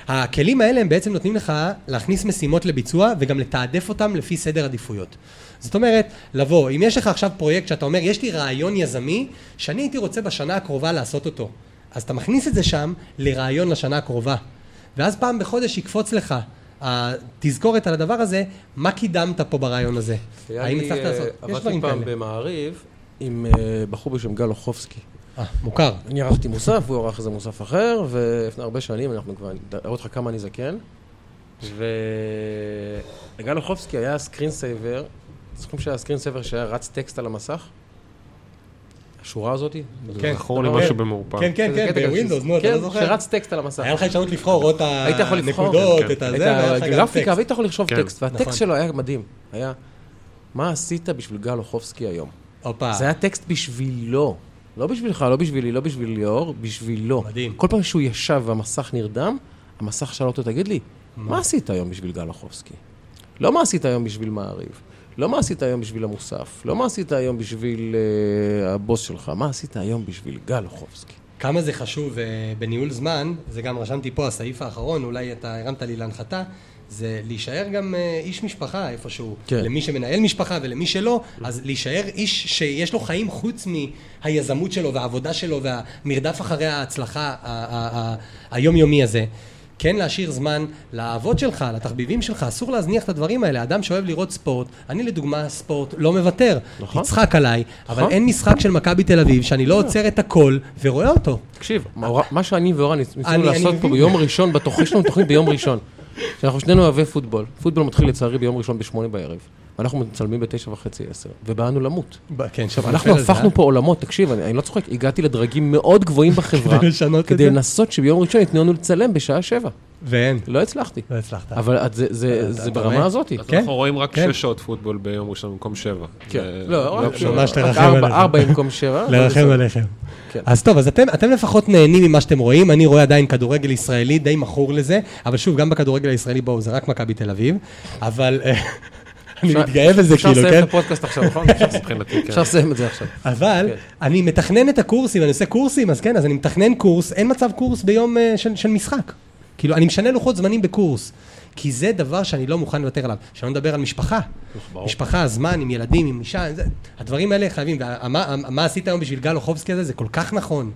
הכלים האלה הם בעצם נותנים לך להכניס משימות לביצוע וגם לתעדף אותם לפי סדר עדיפויות. זאת אומרת, לבוא, אם יש לך עכשיו פרויקט שאתה אומר, יש לי רעיון יזמי שאני הייתי רוצה בשנה הקרובה לעשות אותו, אז אתה מכניס את זה שם לרעיון לשנה הקרובה. ואז פעם בחודש יקפוץ לך התזכורת על הדבר הזה, מה קידמת פה ברעיון הזה? האם הצלחת
אה,
לעשות? יש
עבדתי
דברים
פעם
כאלה.
במעריב עם אה, בחור בשם גל אוחובסקי.
אה, מוכר.
אני ערכתי מוסף, הוא ערך איזה מוסף אחר, ולפני הרבה שנים, אנחנו כבר, אראה אותך כמה אני זקן. וגל אוחובסקי היה screen saver, זוכרים שהיה screen saver שהיה רץ טקסט על המסך? השורה הזאת?
כן.
זכור לי
כן.
משהו במעורפל.
כן, כן,
כזה
כן,
קטע כזה.
בווינדוס, נו, אתה
כן,
לא זוכר?
שרץ טקסט על המסך.
היה לך אפשרות לבחור או את הנקודות,
כן,
את הזה,
את
והיה לך גם
הגרפיקה,
טקסט.
והיית יכול לרשום
כן.
טקסט,
נכון.
והטקסט שלו היה מדהים. היה, מה עשית בשביל גל אוחובסקי היום?
הופה.
זה היה טקסט בשבילו. לא בשבילך, לא בשבילי, לא בשביל ליאור, בשבילו.
מדהים.
כל פעם שהוא ישב והמסך נרדם, המסך שאל אותו, תגיד לי, מה עשית היום בשביל גל אוחובסקי? לא מה עשית היום בשביל מעריב. לא מה עשית היום בשביל המוסף. לא מה עשית היום בשביל uh, הבוס שלך. מה עשית היום בשביל גל אוחובסקי?
כמה זה חשוב אה, בניהול זמן, זה גם רשמתי פה, הסעיף האחרון, אולי אתה הרמת לי להנחתה, זה להישאר גם אה, איש משפחה איפשהו.
כן.
למי שמנהל משפחה ולמי שלא, אז להישאר איש שיש לו חיים חוץ מהיזמות שלו והעבודה שלו והמרדף אחרי ההצלחה היומיומי הזה. כן להשאיר זמן לאהבות שלך, לתחביבים שלך, אסור להזניח את הדברים האלה. אדם שאוהב לראות ספורט, אני לדוגמה ספורט לא מוותר.
נכון.
תצחק עליי, אבל
נכון.
אין משחק של מכבי תל אביב שאני לא עוצר את הכל ורואה אותו.
תקשיב, מה שאני ואורן ניסינו לעשות פה. ביום ראשון, יש לנו תוכנית ביום ראשון. שאנחנו שנינו אוהבי פוטבול. פוטבול מתחיל לצערי ביום ראשון בשמונה בערב. ואנחנו מצלמים בתשע וחצי עשר. ובאנו למות.
כן,
עכשיו, אנחנו הפכנו
אה?
פה עולמות, תקשיב, אני, לא צוחק, הגעתי לדרגים מאוד גבוהים בחברה,
כדי לשנות את
כדי
זה?
לנסות שביום ראשון ייתנו לנו לצלם בשעה שבע.
ואין,
לא הצלחתי.
לא הצלחת.
אבל זה, זה,
אתה-
זה
אתה
ברמה? הזאת.
אז
כן,
אנחנו רואים רק
כן.
שש שעות פוטבול ביום ראשון במקום שבע.
כן. לא, רק-
פשוט.
ממש תרחם
ארבע-
עליכם.
ארבע במקום שבע.
לרחם. עליכם.
כן.
אז טוב, אז אתם, אתם לפחות נהנים ממה שאתם רואים, אני רואה עדיין כדורגל ישראלי, די מכור לזה, אבל שוב, גם בכדורגל הישראלי, בואו, זה רק מכבי תל אביב, אבל אה, אני
אפשר-
מתגאה בזה,
אפשר
כאילו,
לסיים
כן?
את הפודקאסט עכשיו, נכון? אפשר-. אפשר לסיים את זה עכשיו.
אבל
כן.
אני מתכנן את הקורסים, אני עושה קורסים, אז כן, אז אני מתכנן קורס, אין מצב קורס ביום אה, של, משחק. כאילו, אני משנה לוחות זמנים בקורס, כי זה דבר שאני לא מוכן לוותר עליו. שלא נדבר על משפחה. משפחה, זמן, עם ילדים, עם אישה, הדברים האלה חייבים. ומה מה עשית היום בשביל גל אוחובסקי הזה? זה כל כך נכון.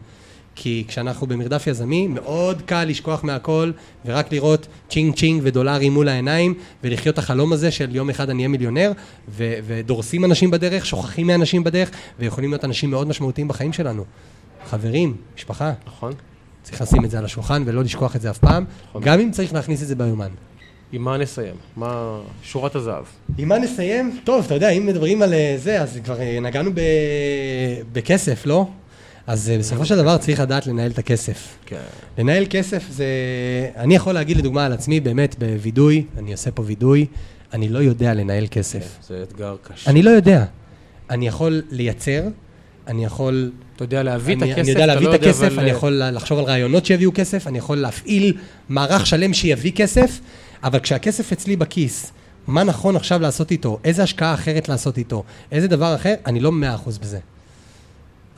כי כשאנחנו במרדף יזמי, מאוד קל לשכוח מהכל, ורק לראות ching ching ודולרים מול העיניים, ולחיות החלום הזה של יום אחד אני אהיה מיליונר, ו- ודורסים אנשים בדרך, שוכחים מאנשים בדרך, ויכולים להיות אנשים מאוד משמעותיים בחיים שלנו. חברים, משפחה,
נכון.
צריך לשים את זה על השולחן ולא לשכוח את זה אף פעם,
נכון.
גם אם צריך להכניס את זה ביומן.
עם מה נסיים? מה שורת הזהב?
עם מה נסיים? טוב, אתה יודע, אם מדברים על אה, זה, אז כבר אה, נגענו ב... בכסף, לא? אז אה, בסופו של דבר צריך לדעת לנהל את הכסף.
כן.
לנהל כסף זה... אני יכול להגיד לדוגמה על עצמי, באמת, בווידוי, אני עושה פה וידוי, אני לא יודע לנהל כסף.
זה אתגר קשה.
אני לא יודע. אני יכול לייצר, אני יכול...
אתה יודע להביא את
אני,
הכסף,
אני יודע להביא
לא
את הכסף,
אבל-
אני יכול לחשוב על רעיונות שיביאו כסף, אני יכול להפעיל מערך שלם שיביא כסף, אבל כשהכסף אצלי בכיס, מה נכון עכשיו לעשות איתו? איזה השקעה אחרת לעשות איתו? איזה דבר אחר? אני לא 100% בזה.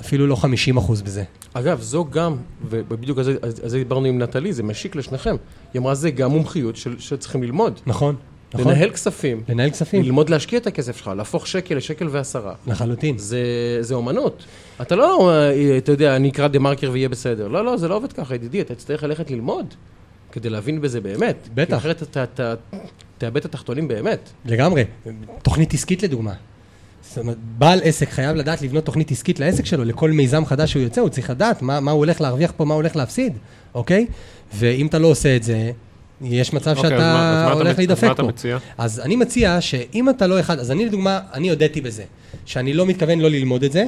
אפילו לא 50% בזה.
אגב, זו גם, ובדיוק על זה, על זה דיברנו עם נטלי, זה משיק לשניכם. היא אמרה, זה גם מומחיות של, שצריכים ללמוד.
נכון, נכון.
לנהל כספים,
לנהל כספים,
ללמוד להשקיע את הכסף שלך, להפוך שקל לשקל ועשרה.
לחלוטין.
זה, זה אומנות. אתה לא, אה, אתה יודע, אני אקרא דה מרקר ויהיה בסדר. לא, לא, זה לא עובד ככה, ידידי, אתה תצטרך ללכת ללמוד כדי להבין בזה באמת.
בטח.
כי אחרת אתה תאבד את התחתונים באמת.
לגמרי. תוכנית עסקית לדוגמה. זאת אומרת, בעל עסק חייב לדעת לבנות תוכנית עסקית לעסק שלו, לכל מיזם חדש שהוא יוצא, הוא צריך לדעת מה, מה הוא הולך להרוויח פה, מה הוא הולך להפסיד, אוקיי? ואם אתה לא עושה את זה, יש מצב
אוקיי,
שאתה
מה-
הולך
מצ-
להידפק
אז מה אתה
פה.
מציע?
אז אני מציע שאם אתה לא אחד, אז אני לדוגמה, אני הודיתי בזה, שאני לא מתכוון לא ללמוד את זה,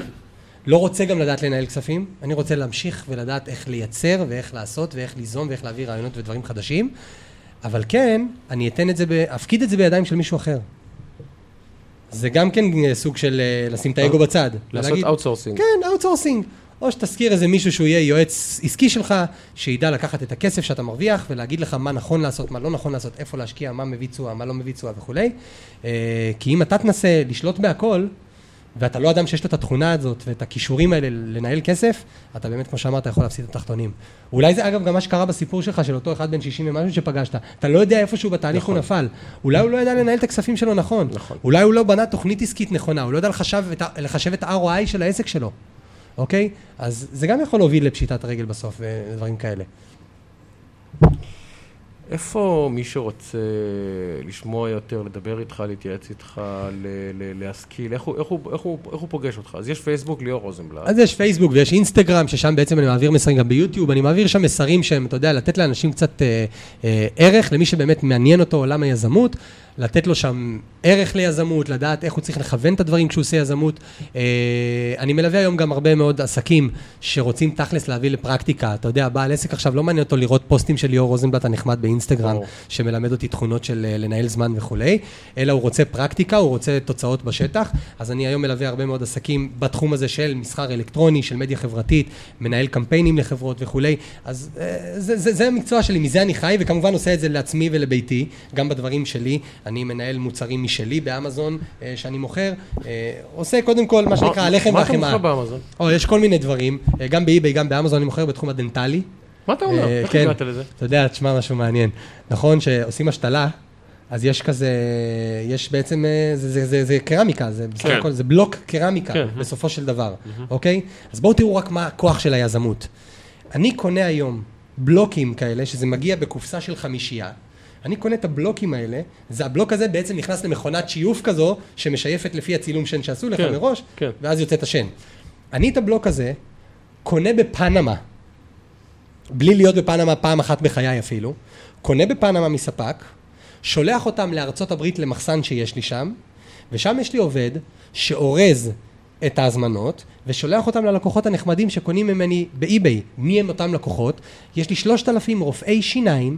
לא רוצה גם לדעת לנהל כספים, אני רוצה להמשיך ולדעת איך לייצר ואיך לעשות ואיך ליזום ואיך להביא רעיונות ודברים חדשים, אבל כן, אני אתן את זה, ב... אפקיד את זה בידיים של מישהו אחר. זה גם כן סוג של אה, לשים את האגו בצד.
לעשות outsourcing.
כן, outsourcing. או שתזכיר איזה מישהו שהוא יהיה יועץ עסקי שלך, שידע לקחת את הכסף שאתה מרוויח ולהגיד לך מה נכון לעשות, מה לא נכון לעשות, איפה להשקיע, מה מביא תשואה, מה לא מביא תשואה וכולי. אה, כי אם אתה תנסה לשלוט בהכל, ואתה לא אדם שיש לו את התכונה הזאת ואת הכישורים האלה לנהל כסף, אתה באמת, כמו שאמרת, יכול להפסיד את התחתונים. אולי זה אגב גם מה שקרה בסיפור שלך, של אותו אחד בן 60 ומשהו שפגשת. אתה לא יודע איפשהו בתהליך
נכון.
הוא נפל. אולי הוא לא ידע לנהל את הכספים שלו נכון.
נכון.
אולי הוא לא בנה תוכנית עסקית נכונה, הוא לא יודע לחשב את, לחשב את ה-ROI של העסק שלו, אוקיי? אז זה גם יכול להוביל לפשיטת רגל בסוף ודברים כאלה.
איפה מי שרוצה לשמוע יותר, לדבר איתך, להתייעץ איתך, להשכיל, איך הוא, איך, הוא, איך, הוא, איך הוא פוגש אותך? אז יש פייסבוק, ליאור רוזנבלט.
אז יש פייסבוק ויש אינסטגרם, ששם בעצם אני מעביר מסרים גם ביוטיוב, אני מעביר שם מסרים שהם, אתה יודע, לתת לאנשים קצת אה, אה, ערך, למי שבאמת מעניין אותו עולם היזמות, לתת לו שם ערך ליזמות, לדעת איך הוא צריך לכוון את הדברים כשהוא עושה יזמות. אה, אני מלווה היום גם הרבה מאוד עסקים שרוצים תכלס להביא לפרקטיקה. אתה יודע, בעל עסק עכשיו לא מעניין אותו לראות פוסטים של ליאור רוזנבלט הנחמד באינסטגרם,
ברור.
שמלמד אותי תכונות של אה, לנהל זמן וכולי, אלא הוא רוצה פרקטיקה, הוא רוצה תוצאות בשטח. אז אני היום מלווה הרבה מאוד עסקים בתחום הזה של מסחר אלקטרוני, של מדיה חברתית, מנהל קמפיינים לחברות וכולי. אז אה, זה, זה, זה המקצוע שלי, מזה אני חי, וכמובן עושה את זה לעצמי ולביתי, גם בדברים שלי. אני מנהל מוצרים משלי באמזון, אה, שאני מוכר. אה, עושה קודם כל מה שנקרא הלחם
מה אתה
והחמאה.
מוכר באמזון?
או, יש כל מיני דברים, אה, גם באי-ביי, גם באמזון אני מוכר בתחום הדנטלי.
מה אתה אומר? איך
כן.
הגעת לזה?
אתה יודע, תשמע משהו מעניין. נכון שעושים השתלה, אז יש כזה, יש בעצם, זה, זה, זה, זה קרמיקה, זה בסך
כן.
הכל, זה בלוק קרמיקה,
כן.
בסופו של דבר, אוקיי? אז בואו תראו רק מה הכוח של היזמות. אני קונה היום בלוקים כאלה, שזה מגיע בקופסה של חמישייה. אני קונה את הבלוקים האלה, זה הבלוק הזה בעצם נכנס למכונת שיוף כזו, שמשייפת לפי הצילום שן שעשו לך
כן,
מראש,
כן.
ואז יוצא את השן. אני את הבלוק הזה קונה בפנמה, בלי להיות בפנמה פעם אחת בחיי אפילו, קונה בפנמה מספק, שולח אותם לארצות הברית למחסן שיש לי שם, ושם יש לי עובד שאורז את ההזמנות, ושולח אותם ללקוחות הנחמדים שקונים ממני באי-ביי. מי הם אותם לקוחות? יש לי שלושת אלפים רופאי שיניים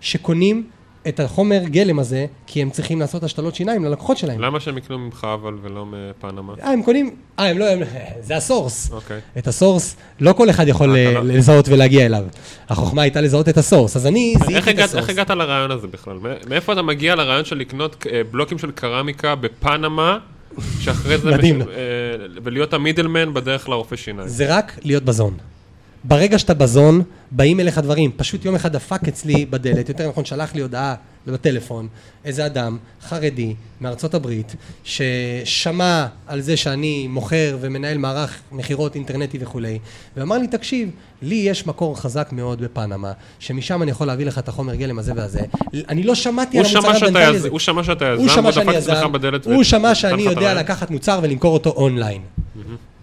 שקונים את החומר גלם הזה, כי הם צריכים לעשות השתלות שיניים ללקוחות שלהם.
למה שהם יקנו ממך אבל ולא מפנמה?
אה, הם קונים, אה, הם לא, הם, זה הסורס.
אוקיי.
את הסורס, לא כל אחד יכול
אה,
אה,
לא-
לזהות ולהגיע אליו. החוכמה הייתה לזהות את הסורס, אז אני
איך
זיהיתי את הסורס.
איך הגעת לרעיון הזה בכלל? מא- מאיפה אתה מגיע לרעיון של לקנות אה, בלוקים של קרמיקה בפנמה, שאחרי זה...
מדהים.
ולהיות המידלמן בדרך לרופא שיניים?
זה רק להיות בזון. ברגע שאתה בזון, באים אליך דברים. פשוט יום אחד דפק אצלי בדלת, יותר נכון, שלח לי הודעה בטלפון, איזה אדם חרדי מארצות הברית, ששמע על זה שאני מוכר ומנהל מערך מכירות אינטרנטי וכולי, ואמר לי, תקשיב, לי יש מקור חזק מאוד בפנמה, שמשם אני יכול להביא לך את החומר גלם הזה והזה. אני לא שמעתי על המוצר
יז-
הזה.
הוא שמע שאתה
הוא
יזם,
שמע
הוא
שאני
דפק אצלך
יזם,
בדלת.
הוא שמע שאני יודע. לקחת מוצר ולמכור אותו אונליין.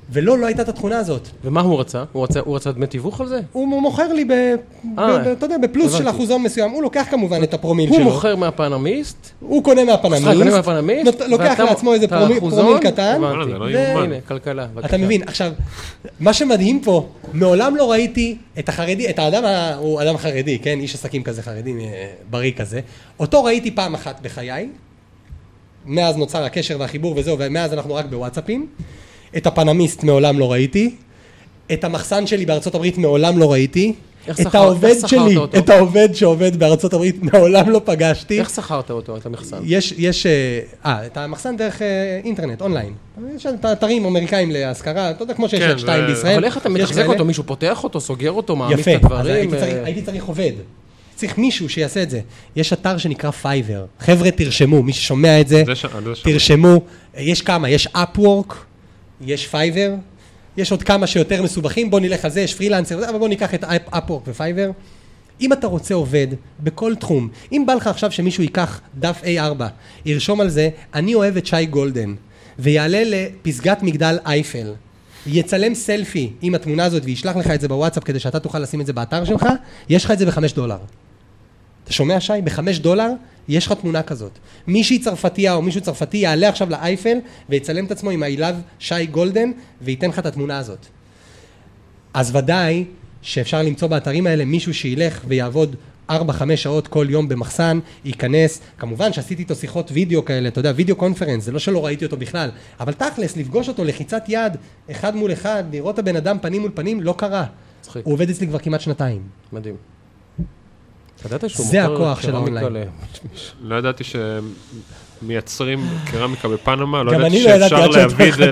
ולא, לא הייתה את התכונה הזאת.
ומה הוא רצה? הוא רצה- הוא רצה דמי תיווך על זה?
הוא מוכר לי, ב, ב,
אה,
ב, אתה יודע, בפלוס של. אחוזון מסוים. הוא לוקח כמובן את הפרומיל
הוא
שלו.
מוכר מהפנמיסט,
הוא קונה מהפנמיסט.
קונה מהפנמיסט,
נות- לוקח
ואתה-
לעצמו איזה פרומיל, פרומיל קטן.
הבנתי.
זה לא
ו-
יאומן.
הנה, כלכלה.
אתה. מבין, עכשיו, מה שמדהים פה, מעולם לא ראיתי את החרדי, את האדם, הוא אדם חרדי, כן? איש עסקים כזה חרדי, אה, בריא כזה. אותו ראיתי פעם אחת בחיי, מאז נוצר הקשר והחיבור וזהו, ומאז אנחנו רק בוואטסאפים. את הפנמיסט מעולם לא ראיתי. את המחסן שלי בארצות הברית מעולם לא ראיתי. את
שכר-
העובד שלי,
אותו?
את העובד שעובד בארצות הברית מעולם לא פגשתי.
איך שכרת אותו, את המחסן?
יש, יש, אה, אה, את המחסן דרך אה, אינטרנט, אונליין. יש את האתרים אמריקאים להשכרה, אתה יודע, כמו שיש
כן,
את שתיים
ו-
בישראל.
אבל איך אתה מתחזק. אותו? מישהו פותח אותו, סוגר אותו, מעמיד
יפה,
את הדברים?
אז הייתי צריך,
אה,
הייתי צריך עובד. צריך מישהו שיעשה את זה. יש אתר שנקרא פייבר. חבר'ה, תרשמו, מי ששומע את זה,
זה ש-.
תרשמו. יש כמה, יש Upwork, יש פייבר, יש עוד כמה שיותר מסובכים, בוא נלך על זה, יש פרילנסר, אבל בוא ניקח את Upwork ופייבר. אם אתה רוצה עובד בכל תחום, אם בא לך עכשיו שמישהו ייקח דף A4, ירשום על זה, אני אוהב את שי גולדן, ויעלה לפסגת מגדל אייפל, יצלם סלפי עם התמונה הזאת וישלח לך את זה בוואטסאפ כדי שאתה תוכל לשים את זה באתר שלך, יש לך את זה בחמש דולר. אתה שומע, שי? בחמש דולר יש לך תמונה כזאת. מישהי צרפתייה או מישהו צרפתי יעלה עכשיו לאייפל ויצלם את עצמו עם I love שי גולדן וייתן לך את התמונה הזאת. אז ודאי שאפשר למצוא באתרים האלה מישהו שילך ויעבוד 4-5 שעות כל יום במחסן, ייכנס, כמובן שעשיתי איתו שיחות וידאו כאלה, אתה יודע, video conference, זה לא שלא ראיתי אותו בכלל, אבל תכלס, לפגוש אותו לחיצת יד, אחד מול אחד, לראות את הבן אדם פנים מול פנים, לא קרה.
מצחיק.
הוא עובד אצלי כבר כמעט שנתיים.
מדהים. אתה ידעת שהוא
זה
מוכר
הכוח של האונליין.
ל-
לא ידעתי שמייצרים קרמיקה בפנמה, לא ידעתי
לא ידעתי
שאפשר להביא את זה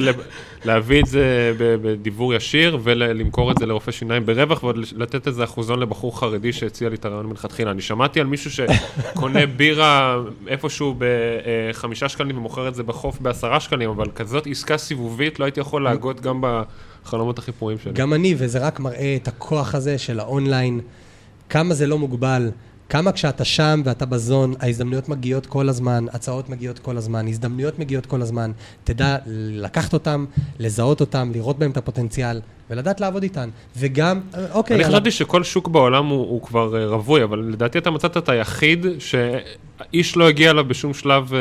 להביא את זה בדיבור ישיר ולמכור את זה לרופא שיניים ברווח ועוד לתת איזה אחוזון לבחור חרדי שהציע לי את הרעיון מלכתחילה. אני שמעתי על מישהו שקונה בירה איפשהו בחמישה שקלים ומוכר את זה בחוף בעשרה שקלים, אבל כזאת עסקה סיבובית לא הייתי יכול להגות גם בחלומות הכי פרועים שלי.
גם אני, וזה רק מראה את הכוח הזה של האונליין, כמה זה לא מוגבל, כמה כשאתה שם ואתה בזון, ההזדמנויות מגיעות כל הזמן, הצעות מגיעות כל הזמן, הזדמנויות מגיעות כל הזמן. תדע לקחת אותם, לזהות אותם, לראות בהם את הפוטנציאל, ולדעת לעבוד איתן. וגם, אוקיי,
אני חשבתי שכל שוק בעולם הוא, הוא כבר אה, רווי, אבל לדעתי אתה מצאת את היחיד שאיש לא הגיע אליו בשום שלב, אה,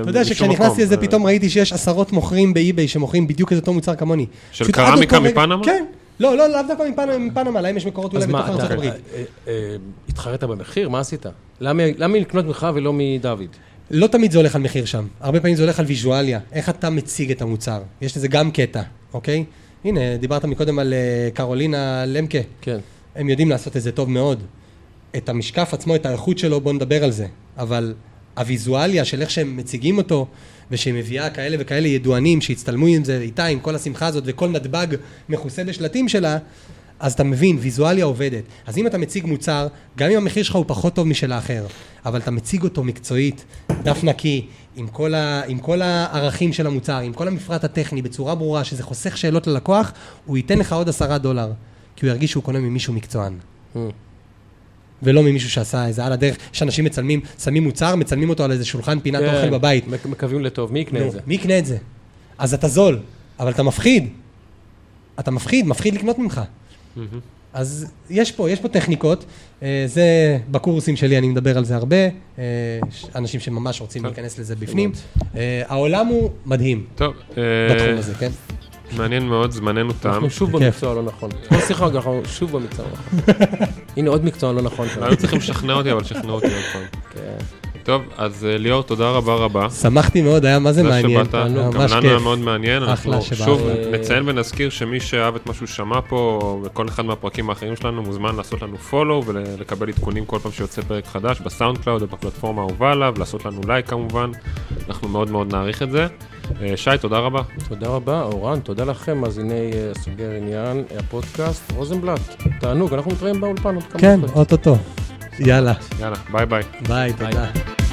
אתה יודע
בשום
שכשנכנסתי
מקום.
לזה
אה,
פתאום ראיתי שיש עשרות מוכרים באי-ביי שמוכרים בדיוק את אותו מוצר כמוני.
של קרמיקה מפנמה?
כן. לא, לא, לאו דווקא מפנמה, להם יש מקורות אולי בתוך ארצות הברית.
אה, אה, התחרית במחיר? מה עשית? למה לקנות ממך ולא מדוד?
לא תמיד זה הולך על מחיר שם, הרבה פעמים זה הולך על ויזואליה, איך אתה מציג את המוצר. יש לזה גם קטע, אוקיי? הנה, דיברת מקודם על אה, קרולינה למקה,
כן.
הם יודעים לעשות את זה טוב מאוד. את המשקף עצמו, את האיכות שלו, בואו נדבר על זה. אבל הוויזואליה של איך שהם מציגים אותו, ושהיא מביאה כאלה וכאלה ידוענים שהצטלמו עם זה איתה, עם כל השמחה הזאת, וכל נתב"ג מכוסה בשלטים שלה, אז אתה מבין, ויזואליה עובדת. אז אם אתה מציג מוצר, גם אם המחיר שלך הוא פחות טוב משל האחר, אבל אתה מציג אותו מקצועית, דף נקי, עם כל, ה, עם כל הערכים של המוצר, עם כל המפרט הטכני, בצורה ברורה, שזה חוסך שאלות ללקוח, הוא ייתן לך עוד עשרה דולר, כי הוא ירגיש שהוא קונה ממישהו מקצוען.
Hmm.
ולא ממישהו שעשה איזה על הדרך, שאנשים מצלמים, שמים מוצר, מצלמים אותו על איזה שולחן פינת
כן,
אוכל בבית.
מק- מקווים לטוב, מי יקנה
נו,
את זה?
מי יקנה את זה? אז אתה זול, אבל אתה מפחיד. אתה מפחיד, מפחיד לקנות ממך. אז יש פה, יש פה טכניקות, אה, זה בקורסים שלי, אני מדבר על זה הרבה, אה, אנשים שממש רוצים. להיכנס לזה בפנים. אה, העולם הוא מדהים
טוב,
בתחום הזה, כן?
מעניין מאוד, זמננו תם.
אנחנו שוב. במקצוע הלא נכון. כל שיחה אנחנו שוב במקצוע הלא נכון. הנה עוד מקצוע לא נכון.
לא היו צריכים לשכנע אותי, אבל שכנעו אותי עוד פעם.
כן.
טוב, אז אה, ליאור, תודה רבה רבה.
שמחתי מאוד, היה מה זה מעניין.
שבאת,
היה
גם לנו היה. מאוד מעניין.
אחלה
אנחנו
שבאת.
שוב נציין ונזכיר שמי שאהב את מה שהוא שמע פה, וכל אחד מהפרקים האחרים שלנו, מוזמן לעשות לנו follow ולקבל עדכונים כל פעם שיוצא פרק חדש בסאונד קלאוד ובפלטפורמה האהובה עליו, לעשות לנו לייק כמובן, אנחנו מאוד מאוד נעריך את זה. אה, שי, תודה רבה.
תודה רבה, אורן, תודה לכם, מאזיני אה, סוגר עניין, הפודקאסט, רוזנבלט, תענוג, אנחנו מתראים באולפן עוד כמה
כן. אוטוטו. יאללה,
יאללה, ביי.
ביי,
ביי.
תודה.